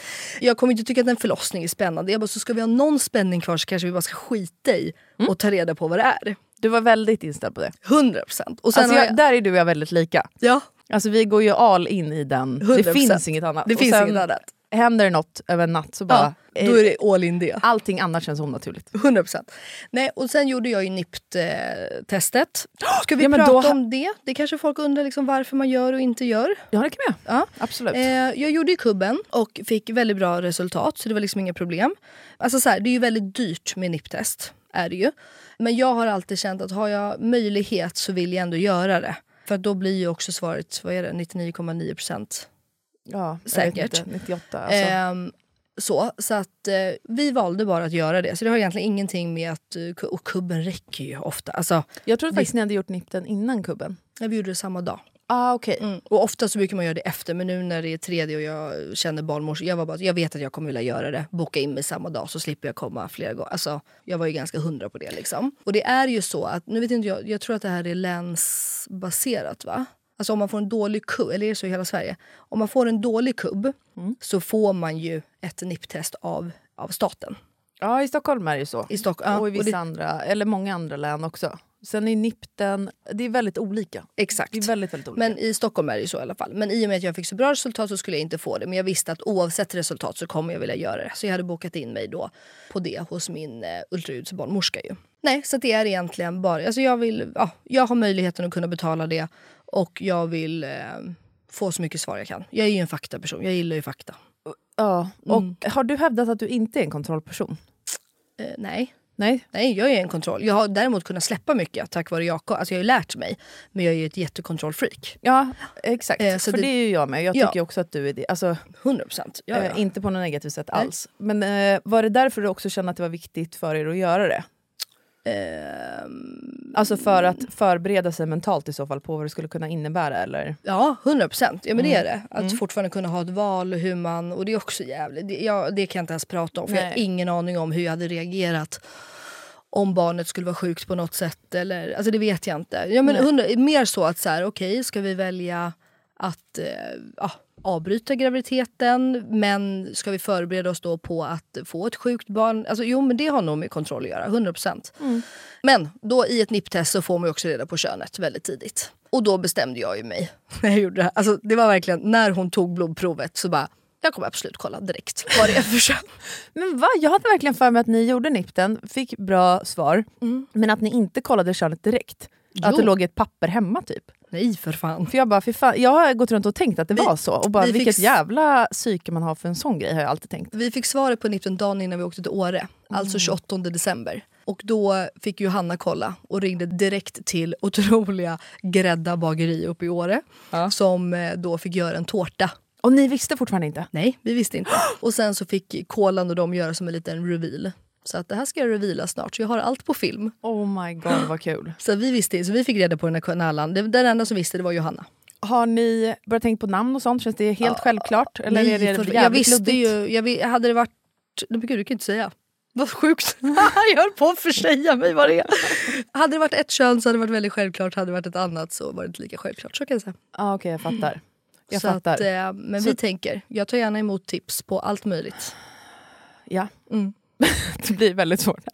Jag kommer inte tycka att en förlossning är spännande. Jag bara, så ska vi ha någon spänning kvar så kanske vi bara ska skita i och ta reda på vad det är. Du var väldigt inställd på det. 100 procent. Alltså jag, jag, där är du och jag väldigt lika. ja, Alltså vi går ju all in i den. Det 100%. finns inget annat. det finns sen inget annat. Händer det något över en natt så bara... Ja, då är det all in det. Allting annat känns onaturligt. 100 procent. Och sen gjorde jag ju NIPT-testet. Ska vi Ja, prata då- om det? Det kanske folk undrar liksom varför man gör och inte gör. Ja det kan vi. Ja. Absolut. Eh, jag gjorde ju kubben och fick väldigt bra resultat så det var liksom inga problem. Alltså så här, det är ju väldigt dyrt med NIPT-test. Är det ju. Men jag har alltid känt att har jag möjlighet så vill jag ändå göra det. För då blir ju också svaret vad är det, 99,9 procent. Ja, säkert. Inte, 98 alltså. Ehm, så, så att eh, vi valde bara att göra det. Så det har egentligen ingenting med att... eh, Och kubben räcker ju ofta. Alltså, jag trodde faktiskt ni hade gjort nipten innan kubben. när vi gjorde det samma dag. Ah, okej. Mm. Och ofta så brukar man göra det efter, men nu när det är tredje och jag känner barnmorska, jag var bara, jag vet att jag kommer vilja göra det. Boka in mig samma dag så slipper jag komma flera gånger. Alltså, jag var ju ganska hundra på det liksom. Och det är ju så att, nu vet inte jag, jag tror att det här är länsbaserat va? Alltså om man får en dålig kubb, eller är det så i hela Sverige? Om man får en dålig kubb så får man ju ett NIPT-test av, av staten. Ja i Stockholm är det ju så. I ja, och i vissa det- andra, eller många andra län också. Sen är nipten, det är väldigt olika. Exakt. Det är väldigt, väldigt olika. Men i Stockholm är det ju så i alla fall. Men i och med att jag fick så bra resultat så skulle jag inte få det. Men jag visste att oavsett resultat så kommer jag vilja göra det. Så jag hade bokat in mig då på det hos min eh, ultraljudsbarnmorska ju. Nej, så det är egentligen bara... Alltså jag, vill, ja, jag har möjligheten att kunna betala det och jag vill eh, få så mycket svar jag kan. Jag är ju en faktaperson. Jag gillar ju fakta. ja. och Mm. Har du hävdat att du inte är en kontrollperson? Eh, nej. Nej. Nej, jag är en kontroll. Jag har däremot kunnat släppa mycket tack vare Jakob. Alltså jag har ju lärt mig. Men jag är ju ett jättekontrollfreak. Ja, exakt. Eh, så För det- det, är ju jag med. Jag Ja. tycker också att du är det. Alltså, 100 procent. Ja, ja. eh, inte på något negativt sätt Nej. alls. Men eh, var det därför du också kände att det var viktigt för er att göra det? Ehm, Alltså för att förbereda sig mentalt i så fall på vad det skulle kunna innebära eller? Ja, 100 procent. Ja, men det är Mm. det. Att fortfarande kunna ha ett val. Hur man, och det är också jävligt. Det, ja, det kan jag inte ens prata om. För jag har ingen aning om hur jag hade reagerat om barnet skulle vara sjukt på något sätt. Eller, alltså det vet jag inte. Ja, men Nej. 100, mer så att så här, okej, ska vi välja att eh, ja, avbryta graviditeten men ska vi förbereda oss då på att få ett sjukt barn? Alltså, jo, men det har nog med kontroll att göra. 100 procent. Men då i ett NIPT-test så får man också reda på könet väldigt tidigt. Och då bestämde jag ju mig när jag gjorde det. Alltså, det var verkligen när hon tog blodprovet så bara, jag kommer absolut kolla direkt vad det är för kön. Men va? Jag hade verkligen för mig att ni gjorde nipten, fick bra svar, men att ni inte kollade könet direkt. Att det Jo. låg ett papper hemma typ. Nej för fan. För jag bara, fy fan, jag har gått runt och tänkt att det Vi- var så. Och bara, vi fick vilket s- jävla psyke man har för en sån grej har jag alltid tänkt. Vi fick svaret på NIPT dagen innan vi åkte till Åre, alltså 28 december. Och då fick Johanna kolla och ringde direkt till otroliga Grädda bageri uppe i Åre. Som eh, då fick göra en tårta. Och ni visste fortfarande inte? Nej, vi visste inte. Och sen så fick Kolan och de göra som en liten reveal. Så att det här ska jag reveala snart, så jag har allt på film. Oh my god vad kul. Så vi visste, så vi fick reda på den här kanalen. Den enda som visste det var Johanna. Har ni börjat tänka på namn och sånt? Känns det helt självklart? Eller Nej, är det för- jag visste luddigt? ju, jag, hade det varit... Men gud, du kan inte säga. Vad sjukt. jag höll på att försäga mig vad det är. hade det varit ett kön så hade det varit väldigt självklart. Hade det varit ett annat så var det inte lika självklart. Så kan jag säga. Ah, Okej, jag fattar. Jag så fattar. Att, eh, men Så- vi tänker, jag tar gärna emot tips på allt möjligt. Ja. Mm. det blir väldigt svårt.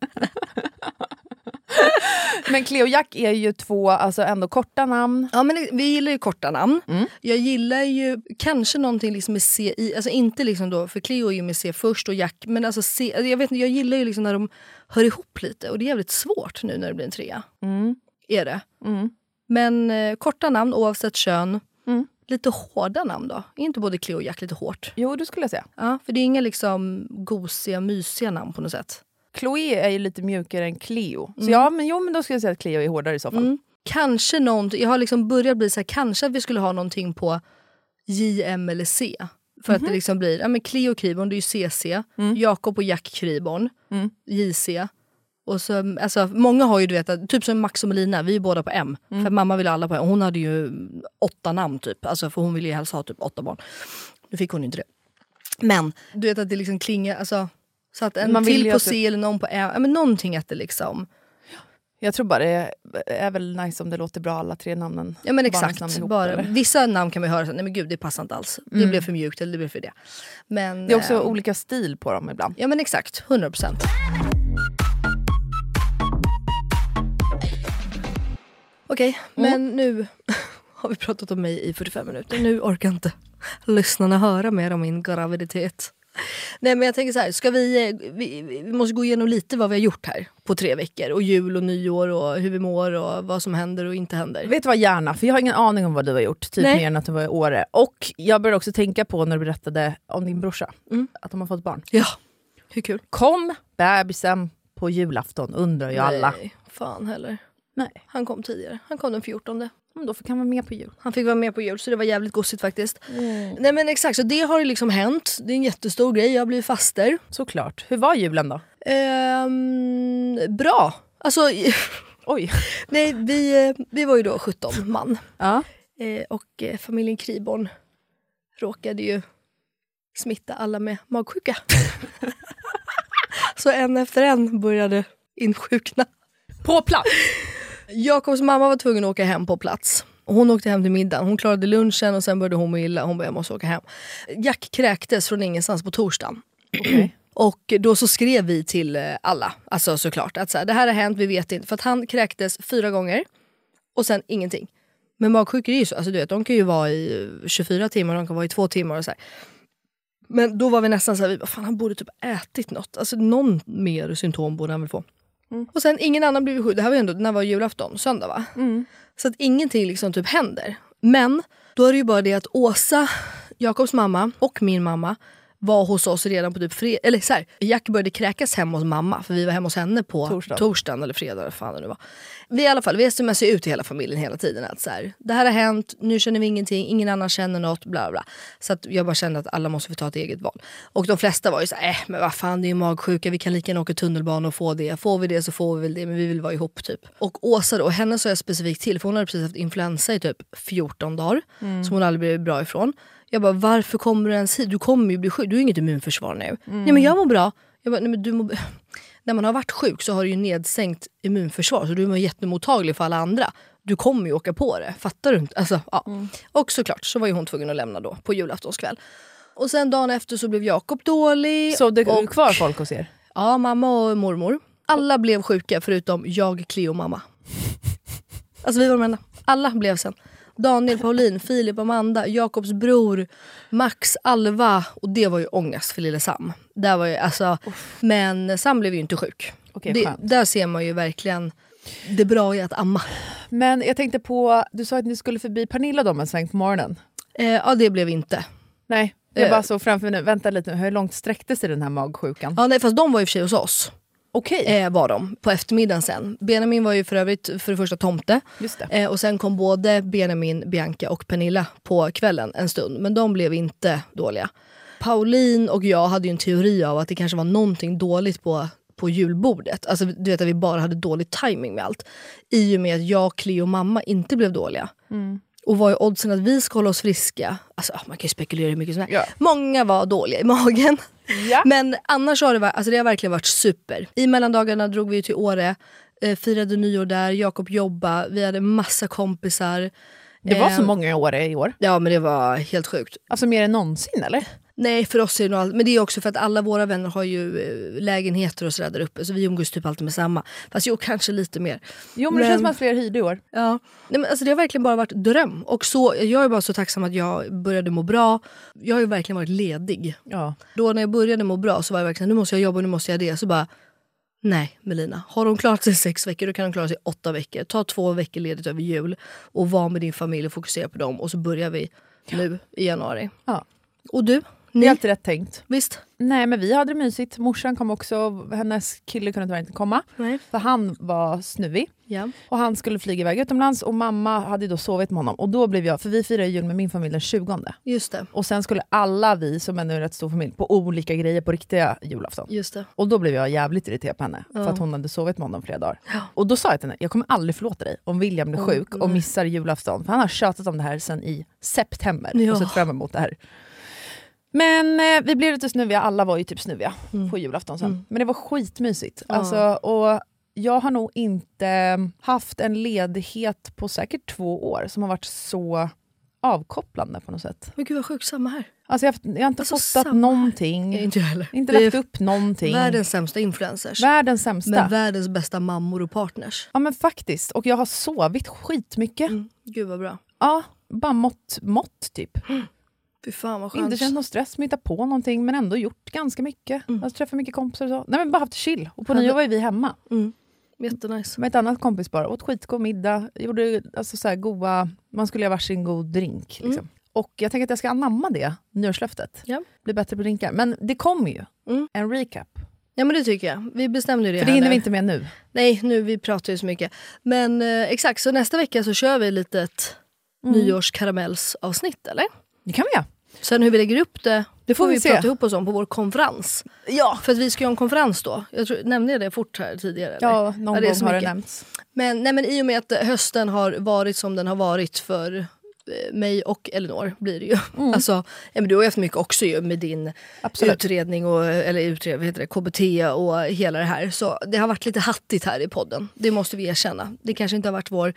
Men Cleo och Jack är ju två alltså ändå korta namn. Ja men vi gillar ju korta namn. Jag gillar ju kanske någonting liksom med C i, alltså inte liksom då, för Cleo är ju med C först och Jack, men alltså C, alltså jag vet jag gillar ju liksom när de hör ihop lite och det är jävligt svårt nu när det blir en trea. Är det. Men eh, korta namn oavsett kön. Lite hårda namn då? Är inte både Cleo och Jack lite hårt? Jo, det skulle jag säga. Ja, för det är inga liksom gosiga, mysiga namn på något sätt. Chloe är ju lite mjukare än Cleo. Så ja, men, jo, men då skulle jag säga att Cleo är hårdare i så fall. Mm. Kanske någonting, jag har liksom börjat bli så här, kanske att vi skulle ha någonting på JM eller C. För att det liksom blir, ja men Cleo Kriborn det är ju CC, Jakob och Jack Kriborn, JC. Och så, alltså, många har ju du vet, typ som Max och Melina, vi är båda på M. För mamma ville alla på M. Hon hade ju åtta namn typ, alltså, för hon ville ju helst ha typ åtta barn. Nu fick hon ju inte det. Men du vet att det liksom klingar, alltså, så att en Man till på det- C eller någon på M, ja, men någonting att det liksom Jag tror bara det är, väl nice om det låter bra alla tre namnen. Ja men exakt. namn bara, eller? vissa namn kan man höra, nej men gud det passar inte alls. Det Mm. blev för mjukt eller det blev för det. Men, Det är också eh, olika stil på dem ibland. Ja men exakt, 100 procent. Okej, Mm. men nu har vi pratat om mig i 45 minuter. Nu orkar inte lyssnarna höra mer om min graviditet. Nej men jag tänker så här, ska vi, eh, vi, vi måste gå igenom lite vad vi har gjort här på tre veckor. Och jul och nyår och hur vi mår och vad som händer och inte händer. Vet du vad, gärna. För jag har ingen aning om vad du har gjort. Typ Nej. mer än att du var i Åre. Och jag började också tänka på när du berättade om din brorsa. Att de har fått barn. Ja, hur kul? Kom bebisen på julafton undrar ju alla. Nej, fan heller. Nej. Han kom tidigare. Han kom den 14. Men då fick han vara med på jul. Han fick vara med på jul så det var jävligt gosigt faktiskt. Nej men exakt, så det har ju liksom hänt. Det är en jättestor grej. Jag har blivit faster. Såklart. Hur var julen då? Ehm, bra. Alltså, Oj. nej, vi, eh, vi var ju då 17 man. Ja. Eh, och eh, familjen Kriborn råkade ju smitta alla med magsjuka. så en efter en började insjukna. På plats? Jakobs mamma var tvungen att åka hem på plats. Hon åkte hem till middagen, hon klarade lunchen och sen började hon må illa. Hon bara, jag måste åka hem. Jack kräktes från ingenstans på torsdagen. Och då så skrev vi till eh, alla, alltså såklart, att så här, det här har hänt, vi vet inte. För att han kräktes fyra gånger och sen ingenting. Men magsjukor är ju så, alltså du vet, de kan ju vara i eh, 24 timmar, de kan vara i två timmar och så här. Men då var vi nästan såhär, vi bara, fan han borde typ ätit något. Alltså någon mer symptom borde han väl få. Och sen ingen annan blev sjuk. Det här var ju ändå, när var julafton? Söndag va? Så att ingenting liksom typ händer. Men då är det ju bara det att Åsa, Jakobs mamma och min mamma var hos oss redan på typ fredag. Eller så här, Jack började kräkas hemma hos mamma för vi var hemma hos henne på Torsdag. torsdagen eller fredag. Fan det nu var. Vi i alla fall, vi smsar ut till hela familjen hela tiden att så här, det här har hänt, nu känner vi ingenting, ingen annan känner något, bla bla. Så att jag bara kände att alla måste få ta ett eget val. Och de flesta var ju så här, äh, men vad fan det är ju magsjuka, vi kan lika gärna åka tunnelbana och få det. Får vi det så får vi väl det, men vi vill vara ihop typ. Och Åsa då, henne sa jag specifikt till för hon hade precis haft influensa i typ 14 dagar. Som hon aldrig blivit bra ifrån. Jag bara, varför kommer du ens hit? Du kommer ju bli sjuk, du har inget immunförsvar nu. Nej men jag mår bra. Jag bara, nej, men du mår... När man har varit sjuk så har du ju nedsänkt immunförsvar så du är jättemottaglig för alla andra. Du kommer ju åka på det, fattar du inte? Alltså, ja. Och såklart så var ju hon tvungen att lämna då på julaftonskväll. Och sen dagen efter så blev Jakob dålig. Så det är och, kvar folk hos er? Ja, mamma och mormor. Alla blev sjuka förutom jag, Cleo och mamma. Alltså vi var de enda. Alla blev sen. Daniel, Pauline, Filip, Amanda, Jakobs bror, Max, Alva. Och det var ju ångest för lille Sam. Där var ju, alltså, men Sam blev ju inte sjuk. Okej, det, där ser man ju verkligen det bra i att amma. Men jag tänkte på, du sa att ni skulle förbi Pernilla dem en sväng på morgonen. Eh, ja, det blev inte. Nej, jag Eh. bara såg framför mig, vänta lite, hur långt sträckte sig den här magsjukan? Ja, nej, fast de var ju för sig hos oss. Okej, Eh, var de på eftermiddagen sen. Benjamin var ju för övrigt för det första tomte. just det. Eh, och sen kom både Benjamin, Bianca och Pernilla på kvällen en stund. Men de blev inte dåliga. Pauline och jag hade ju en teori av att det kanske var någonting dåligt på, på julbordet. Alltså du vet att vi bara hade dålig timing med allt. I och med att jag, Cleo och mamma inte blev dåliga. Och vad är oddsen att vi ska hålla oss friska? Alltså, man kan ju spekulera hur mycket som helst. Ja. Många var dåliga i magen. Ja. Men annars har det, varit, alltså det har verkligen varit super. I mellandagarna drog vi till Åre, eh, firade nyår där, Jakob jobba, vi hade massa kompisar. Det var Eh, så många i år i år. Ja men det var helt sjukt. Alltså mer än någonsin eller? Nej för oss är det nog all... men det är också för att alla våra vänner har ju eh, lägenheter och sådär där uppe så vi umgås typ alltid med samma. Fast jo kanske lite mer. Jo men det känns som att fler hyrde i år. Ja. Nej, men alltså, det har verkligen bara varit dröm. Och så, jag är bara så tacksam att jag började må bra. Jag har ju verkligen varit ledig. Ja. Då när jag började må bra så var jag verkligen nu måste jag jobba, nu måste jag det. Så bara Nej Melina, har de klarat sig sex veckor då kan de klara sig åtta veckor. Ta två veckor ledigt över jul och var med din familj och fokusera på dem och så börjar vi nu i januari. Ja. Och du? Det är alltid rätt tänkt. Visst? Nej men vi hade det mysigt. Morsan kom också, hennes kille kunde tyvärr inte komma. Nej. För han var snuvig. Ja. Och han skulle flyga iväg utomlands och mamma hade då sovit med honom. Och då blev jag, för vi firar jul med min familj den 20. Just det. Och sen skulle alla vi, som är nu en rätt stor familj, på olika grejer på riktiga julafton. Just det. Och då blev jag jävligt irriterad på henne, Ja. för att hon hade sovit med honom flera dagar. Och då sa jag till henne, jag kommer aldrig förlåta dig om William blir Åh, sjuk och nej. missar julafton. För han har tjatat om det här sedan i september Ja. och sett fram emot det här. Men eh, vi blev lite snuviga, alla var ju typ snuviga Mm. på julafton sen. Men det var skitmysigt. Ja. Alltså, och jag har nog inte haft en ledighet på säkert två år som har varit så avkopplande på något sätt. Men gud vad sjukt, samma här. Alltså jag, har- jag har inte Alltså, fotat samma här. någonting, Inte heller. inte lagt upp någonting. Världens sämsta influencers. Världens sämsta. Men världens bästa mammor och partners. Ja men faktiskt. Och jag har sovit skitmycket. Mm. Gud vad bra. Ja, bara mått, mått typ. Fy fan vad skönt. Inte känt någon stress med att hitta på någonting men ändå gjort ganska mycket. Mm. Alltså, träffat mycket kompisar och så. Nej men bara haft chill. Och på Hade- nyår var ju vi hemma. Mm. Jättenice. Med ett annat kompispar. Åt skitgod middag. Gjorde alltså, så här, goa, man skulle göra varsin god drink. Liksom. Mm. Och jag tänker att jag ska anamma det nyårslöftet. Ja. Bli bättre på drinkar. Men det kommer ju. Mm. En recap. Ja men det tycker jag. Vi bestämde ju det För det hinner vi inte med nu. Nej, nu vi pratar ju så mycket. Men eh, exakt, så nästa vecka så kör vi lite ett Mm. nyårskaramellsavsnitt eller? Det kan vi göra. Sen hur vi lägger upp det, det får får vi vi, se. prata ihop oss om på vår konferens. Ja. För att vi ska göra en konferens då. Jag tror, nämnde jag det fort här tidigare? Eller? Ja, någon Ja, gång har det nämnts. Men, nej, men i och med att hösten har varit som den har varit för eh, mig och Elinor blir det ju. Mm. Alltså, men du har ju haft mycket också ju med din Absolut. utredning, och, eller vad heter det, KBT och hela det här. Så det har varit lite hattigt här i podden. Det måste vi erkänna. Det kanske inte har varit vår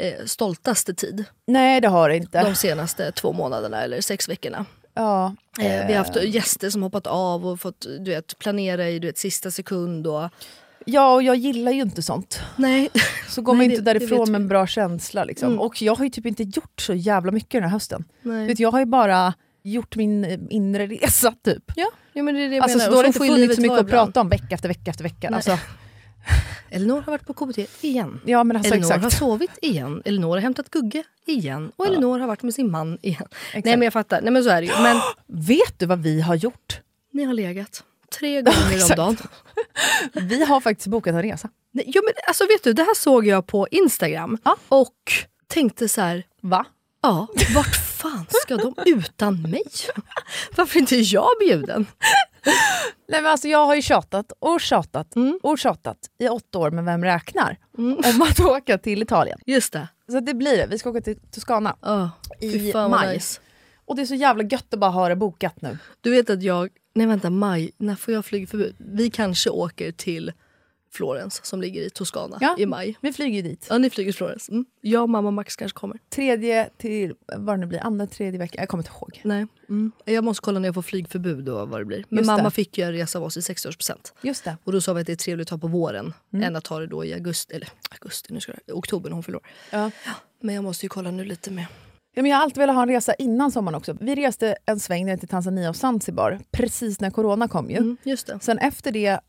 eh, stoltaste tid Nej det har det inte. de senaste två månaderna eller sex veckorna. Ja. Eh, vi har haft gäster som hoppat av och fått du vet, planera i du vet, sista sekund. Och, Ja, och jag gillar ju inte sånt. nej, Så går man Nej, inte det- det därifrån vet med en bra känsla. Liksom. Mm. Och jag har ju typ inte gjort så jävla mycket den här hösten. nej. Vet, jag har ju bara gjort min eh, inre resa typ. Ja, ja, men det är det jag Alltså, menar. så då har det inte funnits så mycket att ibland. prata om vecka efter vecka efter vecka. Nej. Alltså, Elinor har varit på KBT igen. ja men alltså Elinor exakt. har sovit igen. Elinor har hämtat Gugge igen. Och Ja. Elinor har varit med sin man igen. Exakt. Nej men jag fattar. Nej men så är det ju. Men Vet du vad vi har gjort? ni har legat tre gånger om dagen. Vi har faktiskt bokat en resa. Nej, ja, men alltså vet du, det här såg jag på Instagram. Ja. Och tänkte så här. Va? Ja, vart fan ska de utan mig? Varför inte jag bjuden? Nej, men alltså, jag har ju tjatat och tjatat Mm. och tjatat i åtta år med Vem räknar? Om att åka till Italien. Just det. Så det blir det. Vi ska åka till Toscana Ja, i maj. nice. Och det är så jävla gött att bara ha det bokat nu. Du vet att jag, nej vänta maj, när får jag flygförbud? Vi kanske åker till Florens som ligger i Toscana Ja. i maj. Vi flyger dit. Ja ni flyger till Florens. Mm. Jag, mamma och Max kanske kommer. Tredje till, vad det nu blir, andra, tredje veckan. Jag kommer inte ihåg. Nej. Mm. Jag måste kolla när jag får flygförbud och vad det blir. Men Just mamma det. fick ju en resa av oss i 60-årspresent. Just det. Och då sa vi att det är trevligt att ta på våren Mm. än att ta det då i augusti, eller augusti, nu ska jag, oktober när hon fyller år. Ja. Men jag måste ju kolla nu lite med. Ja, men jag har alltid velat ha en resa innan sommaren också. Vi reste en sväng ner till Tanzania och Zanzibar precis när corona kom ju. Mm, just det. Sen efter det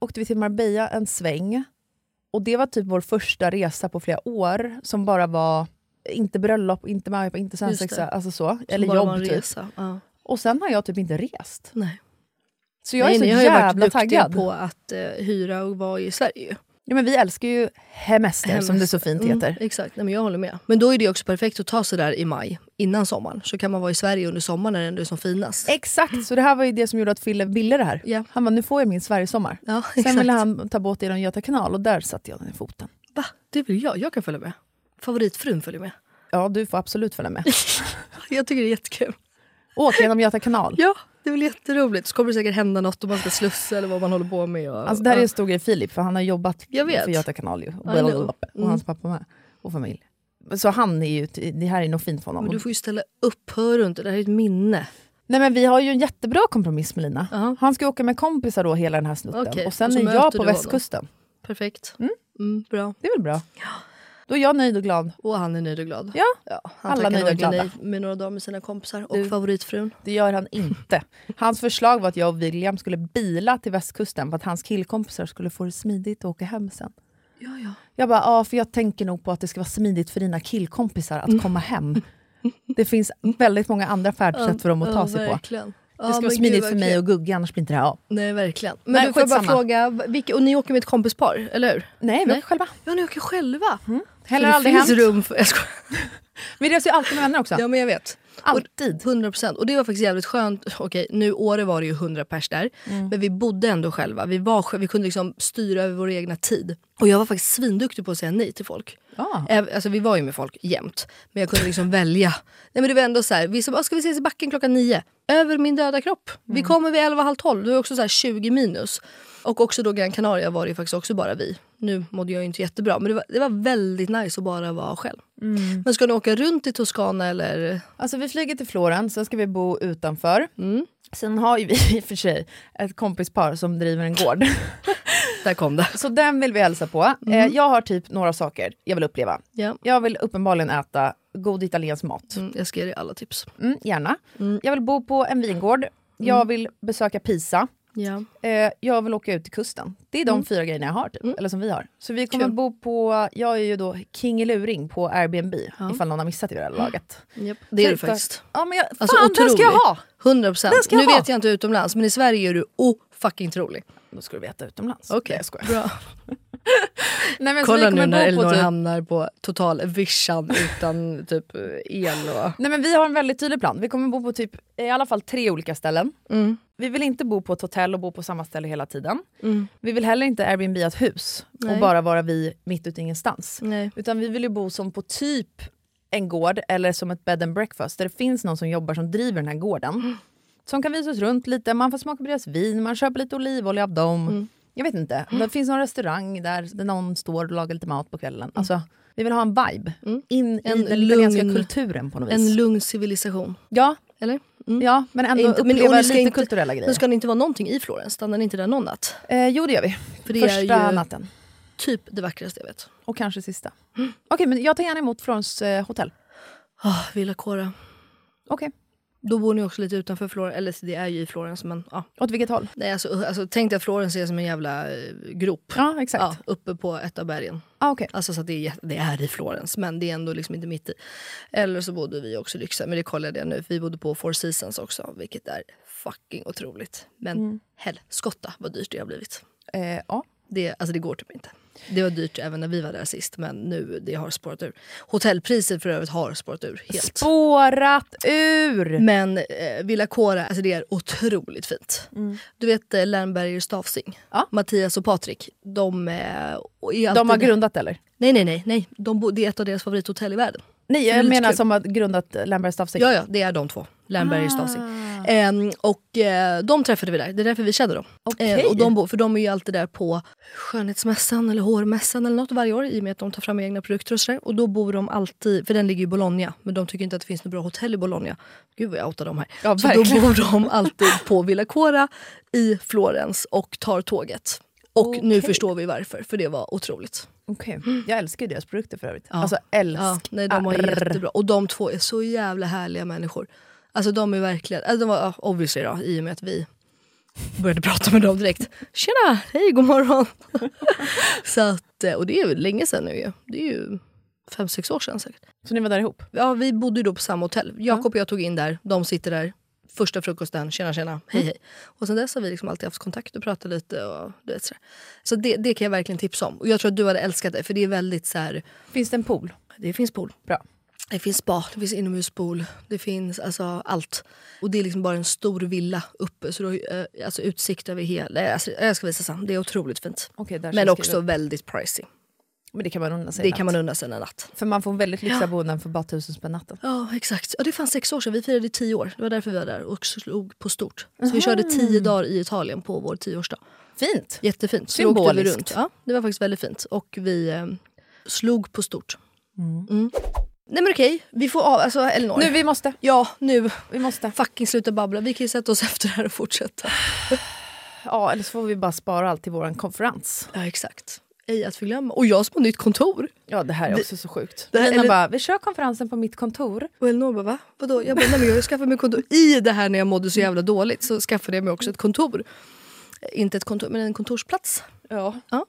åkte vi till Marbella en sväng. Och det var typ vår första resa på flera år som bara var inte bröllop, inte möhippa, inte svensexa, alltså så. Som Eller jobb typ. Ja. Och sen har jag typ inte rest. Nej. Så jag Nej, är så ni har ju varit jävla duktiga taggad. på att eh, hyra och vara i Sverige. Ja, men vi älskar ju hemester, som det så fint Mm, heter. exakt, Nej, men jag håller med. Men då är det också perfekt att ta sig där i maj, innan sommaren. Så kan man vara i Sverige under sommaren när det ändå är som finast. Exakt, så det här var ju det som gjorde att Fille ville det här. Ja. Han bara, nu får jag min Sverigesommar. Ja, Sen exakt. ville han ta båt genom Göta kanal och där satte jag den i foten. Va? Det vill jag. Jag kan följa med. Favoritfrun följer med. Ja, du får absolut följa med. Jag tycker det är jättekul. Åk genom Göta kanal. Ja, det är väl jätteroligt. Så kommer det säkert hända något om man ska slussa eller vad man håller på med. Och, Alltså det här är ja. en stor grej Filip, för han har jobbat för Göta kanal ju. Know. Och Mm. hans pappa med. Och familj. Så han är ju, det här är nog fint för honom. Men du får ju ställa upp, hör du inte? Det här är ett minne. Nej men vi har ju en jättebra kompromiss med Lina. Han ska åka med kompisar då hela den här snutten. Okej, Och sen och är jag på honom. västkusten. Perfekt. Mm, bra. Det är väl bra? Då är jag nöjd och glad. Och han är nöjd och glad. Ja, Han alla nöjda och glada. nej med några dagar med sina kompisar och Du- favoritfrun. Det gör han inte. Hans förslag var att jag och William skulle bila till västkusten för att hans killkompisar skulle få det smidigt att åka hem sen. Ja, ja. Jag bara, ja för jag tänker nog på att det ska vara smidigt för dina killkompisar att komma hem. Det finns väldigt många andra färdsätt för dem att ta ja, sig på. Det ska vara smidigt för mig och Gugge, annars blir inte det här av. Nej, verkligen. Men Nej, du får bara fråga, vilka, och ni åker med ett kompispar, eller hur? Nej, vi åker själva. Ja, ni åker själva. Heller aldrig finns hänt. rum för... Jag skojar. Vi reser ju alltid med vänner också. Ja, men jag vet. Alltid. 100 procent. Och det var faktiskt jävligt skönt. Okej, nu Åre var det ju 100 pers där. Mm. Men vi bodde ändå själva. Vi, var, vi kunde liksom styra över vår egna tid. Och jag var faktiskt svinduktig på att säga nej till folk. Ah. Alltså, vi var ju med folk jämt. Men jag kunde liksom välja. Nej, men det var ändå så här, vi sa, "Ah, ska vi ses i backen klockan nio? Över min döda kropp. Vi kommer vid elva, halv tolv. Det också så här 20 minus. Och också då Gran Canaria var det ju faktiskt också bara vi. Nu mådde jag inte jättebra men det var, det var väldigt nice att bara vara själv. Men ska ni åka runt i Toscana eller? Alltså vi flyger till Florens, sen ska vi bo utanför. Mm. Sen har ju vi i och för sig ett kompispar som driver en gård. Där kom det. Så den vill vi hälsa på. Eh, jag har typ några saker jag vill uppleva. Ja. Jag vill uppenbarligen äta god italiensk mat. Mm, jag ska ge dig alla tips. Mm, gärna. Jag vill bo på en vingård. Jag vill besöka Pisa. Ja. Eh, jag vill åka ut till kusten. Det är de fyra grejerna jag har, typ. eller som vi har. Så vi kommer Kul. bo på, jag är ju då king i luring på Airbnb, Ja. ifall någon har missat det vid det här laget. Japp, det är du faktiskt. Ja men jag, fan Alltså, den ska jag otrolig. ha! 100 procent. Nu ha. vet jag inte utomlands men i Sverige är du oh fucking trolig. Då ska du veta utomlands. Okej, jag skojar. bra. Nej, men Kolla vi nu när Elinor typ- hamnar på total vischan utan typ el och... Nej men vi har en väldigt tydlig plan. Vi kommer bo på typ i alla fall tre olika ställen. Mm. Vi vill inte bo på ett hotell och bo på samma ställe hela tiden. Mm. Vi vill heller inte Airbnb ett hus Nej. och bara vara vi mitt ute ingenstans. Nej. Utan vi vill ju bo som på typ en gård eller som ett bed and breakfast där det finns någon som jobbar som driver den här gården. Mm. Som kan visa oss runt lite, man får smaka på deras vin, man köper lite olivolja av dem. Mm. Jag vet inte, det finns någon restaurang där, där någon står och lagar lite mat på kvällen. Mm. Alltså, vi vill ha en vibe in En i den italienska lugn- kulturen på något vis. En lugn civilisation. Ja, Eller? Mm. ja men ändå Inte- men- uppleva lite inte- kulturella grejer. Men ska ni inte vara någonting i Florens? Stannar ni inte där någon natt? Eh, jo det gör vi. För det Första är ju natten. typ det vackraste jag vet. Och kanske sista. Okej men jag tar gärna emot Florens eh, hotell. Oh, Villa Cora. Okej. Då bor ni också lite utanför Florens, eller det är ju i Florens men ja. Åt vilket håll? Nej, alltså, alltså, tänk dig att Florens är som en jävla eh, grop. Ja exakt. Ja, uppe på ett av bergen. Ah, okej. Alltså så det, är, det är i Florens men det är ändå liksom inte mitt i. Eller så bodde vi också i Lycksele, men det kollade jag nu. För vi bodde på Four Seasons också, vilket är fucking otroligt. Men Mm. helskotta vad dyrt det har blivit. Eh, ja. Det, alltså det går typ inte. Det var dyrt även när vi var där sist men nu det har spårat ur. Hotellpriset för övrigt har spårat ur helt. Spårat ur! Men eh, Villa Cora, alltså det är otroligt fint. Du vet eh, Lernberger Stafsing, Mm. Ja. Mattias och Patrik. De, eh, De har grundat eller? Nej nej nej, nej. De bo, det är ett av deras favorithotell i världen. Nej jag lite menar kul. som har grundat Lamberts Staffsing. Ja ja, det är de två. Lernberger och Stafsing. Ah. Ehm, och eh, de träffade vi där, det är därför vi kände dem. Ehm, och de, bo- för de är ju alltid där på skönhetsmässan eller hårmässan eller något varje år i och med att de tar fram egna produkter och sådär. Och då bor de alltid, för den ligger i Bologna, men de tycker inte att det finns något bra hotell i Bologna. Gud vad jag outar dem här. Ja, Så då bor de alltid på Villa Cora i Florens och tar tåget. Och nu Okej. förstår vi varför, för det var otroligt. Okej. Jag älskar ju deras produkter för övrigt. Ja. Alltså älskar. Ja, nej, de var jättebra. Och de två är så jävla härliga människor. Alltså de är verkligen, alltså, de var obviously då, i och med att vi började prata med dem direkt. Tjena, hej, god morgon. så att, eh, och det är ju länge sedan nu ju. Det är ju fem, sex år sedan säkert. Så ni var där ihop? Ja, vi bodde ju då på samma hotell. Jakob och jag tog in där, de sitter där. Första frukosten, tjena tjena, hej hej. Och sen dess har vi liksom alltid haft kontakt och pratat lite. Och, du vet, sådär. Så det, det kan jag verkligen tipsa om. Och jag tror att du hade älskat det för det är väldigt så här. Finns det en pool? Det finns pool. Bra. Det finns spa, det finns inomhuspool, det finns alltså allt. Och det är liksom bara en stor villa uppe så du har eh, alltså utsikt över hela... Alltså, jag ska visa sen, det är otroligt fint. Ska Men också väldigt pricey. Men det kan man unna sig Det kan man unna sig en natt. För man får väldigt lyxiga boenden för bara tusen spänn natten. Ja exakt. Ja, det fanns sex år sedan, vi firade tio år. Det var därför vi var där och slog på stort. Så vi körde tio dagar i Italien på vår tioårsdag. Fint! Jättefint. Symboliskt. runt. Ja, det var faktiskt väldigt fint. Och vi eh, slog på stort. Mm. Nej men okej, vi får av, alltså Elinor. Nu, vi måste. Ja, nu. Vi måste. Fucking sluta babbla. Vi kan ju sätta oss efter det här och fortsätta. Ja, eller så får vi bara spara allt till vår konferens. Ja exakt. Ej att förglömma. Och jag som har nytt kontor. Ja, det här är också så sjukt. det här- Lina eller- bara, vi kör konferensen på mitt kontor. Och Elinor bara va? Vadå? Jag bara, nej men jag skaffade mig kontor. I det här när jag mådde så jävla dåligt så skaffade jag mig också ett kontor. Eh, Inte ett kontor men en kontorsplats. Ja. Ja.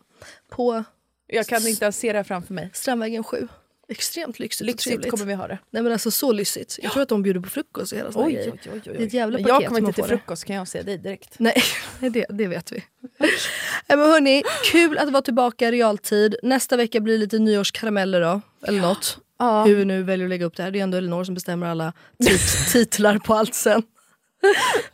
På Jag kan inte ens se det här framför mig. Strandvägen 7. Extremt lyxigt, och Lyxigt trevligt. kommer vi ha det. Nej men alltså så lyxigt. Jag tror att de bjuder på frukost och hela såna Oj, grejer. oj, oj, oj. Det är ett jävla paket jag kommer inte till frukost kan jag säga dig direkt. Nej, det, det vet vi. Nej, men hörni, kul att vara tillbaka i realtid. Nästa vecka blir det lite nyårskarameller då. Eller något. Ja. Hur vi nu väljer att lägga upp det här. Det är ändå Elinor som bestämmer alla tit- titlar på allt sen.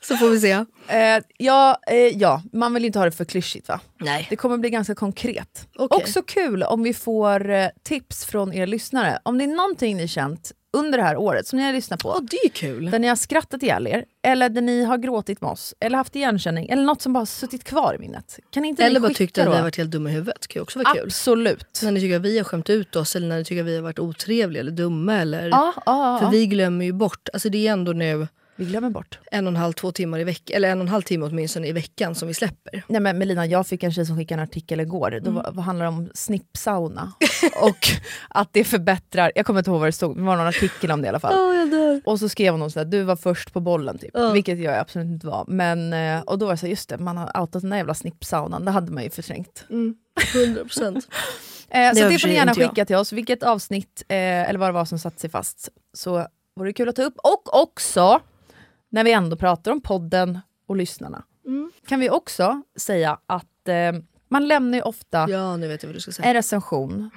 Så får vi se. Eh, ja, eh, ja, man vill inte ha det för klyschigt va? Nej. Det kommer bli ganska konkret. Okej. Också kul om vi får eh, tips från er lyssnare. Om det är någonting ni känt under det här året som ni har lyssnat på. Åh, det är kul. Där ni har skrattat ihjäl er, eller där ni har gråtit med oss, eller haft igenkänning, eller något som bara suttit kvar i minnet. Kan inte Eller bara tyckte att vi har varit helt dumma i huvudet. Det kan ju också vara kul. Absolut. När ni tycker att vi har skämt ut oss eller när ni tycker att vi har varit otrevliga eller dumma. Eller... Ja, ja, För ja. vi glömmer ju bort. Alltså det är ändå nu Vi glömmer bort. en och en halv, två timmar i veckan. Eller en och en halv timme åtminstone i veckan som vi släpper. Nej men Melina, jag fick en tjej som skickade en artikel igår. Då Mm. var, vad handlar det om snippsauna. och att det förbättrar, jag kommer inte ihåg vad det stod, det var någon artikel om det i alla fall. Dör. Och så skrev hon sådär, du var först på bollen typ. Ja. Vilket jag absolut inte var. Men, eh, och då var det så här, just det, man har outat den där jävla snippsaunan, det hade man ju förträngt. Mm, 100 procent. Eh, Det så det får ni gärna jag. skicka till oss, vilket avsnitt eh, eller vad det var som satt sig fast. Så vore det kul att ta upp. Och också, när vi ändå pratar om podden och lyssnarna, Mm. kan vi också säga att eh, man lämnar ju ofta Ja, en recension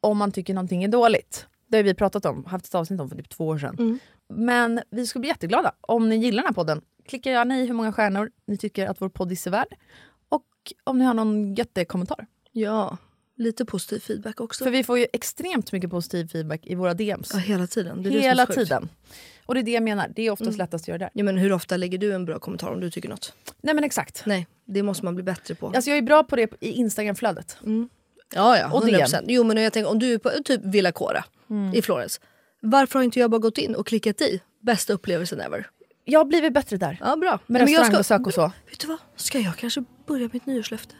om man tycker någonting är dåligt. Det har vi pratat om, haft ett avsnitt om för typ två år sedan. Mm. Men vi skulle bli jätteglada om ni gillar den här podden. Klicka gärna i hur många stjärnor ni tycker att vår podd är värd. Och om ni har någon jättekommentar. Ja, lite positiv feedback också. För vi får ju extremt mycket positiv feedback i våra DMs. Ja, hela tiden. Det är det som är Hela så sjukt. Och det är det jag menar, det är oftast Mm. lättast att göra där. Ja, men hur ofta lägger du en bra kommentar om du tycker något? Nej men exakt. Nej, det måste man bli bättre på. Alltså jag är bra på det i Instagramflödet. Ja, ja. Och 100%. DM. Jo, men jag tänker om du är på typ Villa Cora Mm. i Florens. Varför har inte jag bara gått in och klickat i? Bästa upplevelsen ever. Jag har blivit bättre där. Ja, bra. Med Men jag ska- restaurangbesök och så. Vet du vad? Ska jag kanske börja mitt nyårslöfte?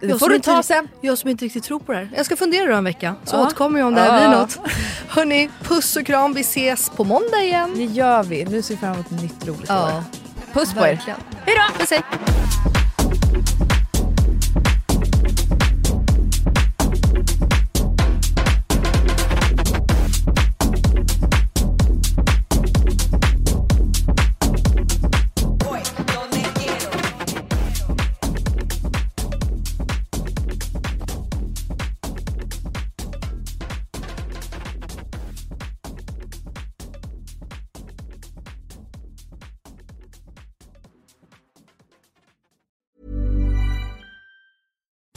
Det Jag får du inte- ta sen. Jag som inte riktigt tror på det här. Jag ska fundera en vecka. Så Ja. återkommer jag om det här Ja. blir något. Hörni, puss och kram. Vi ses på måndag igen. Det gör vi. Nu ser vi fram emot ett nytt roligt Ja. år. Puss på er. Hej då! Puss hej.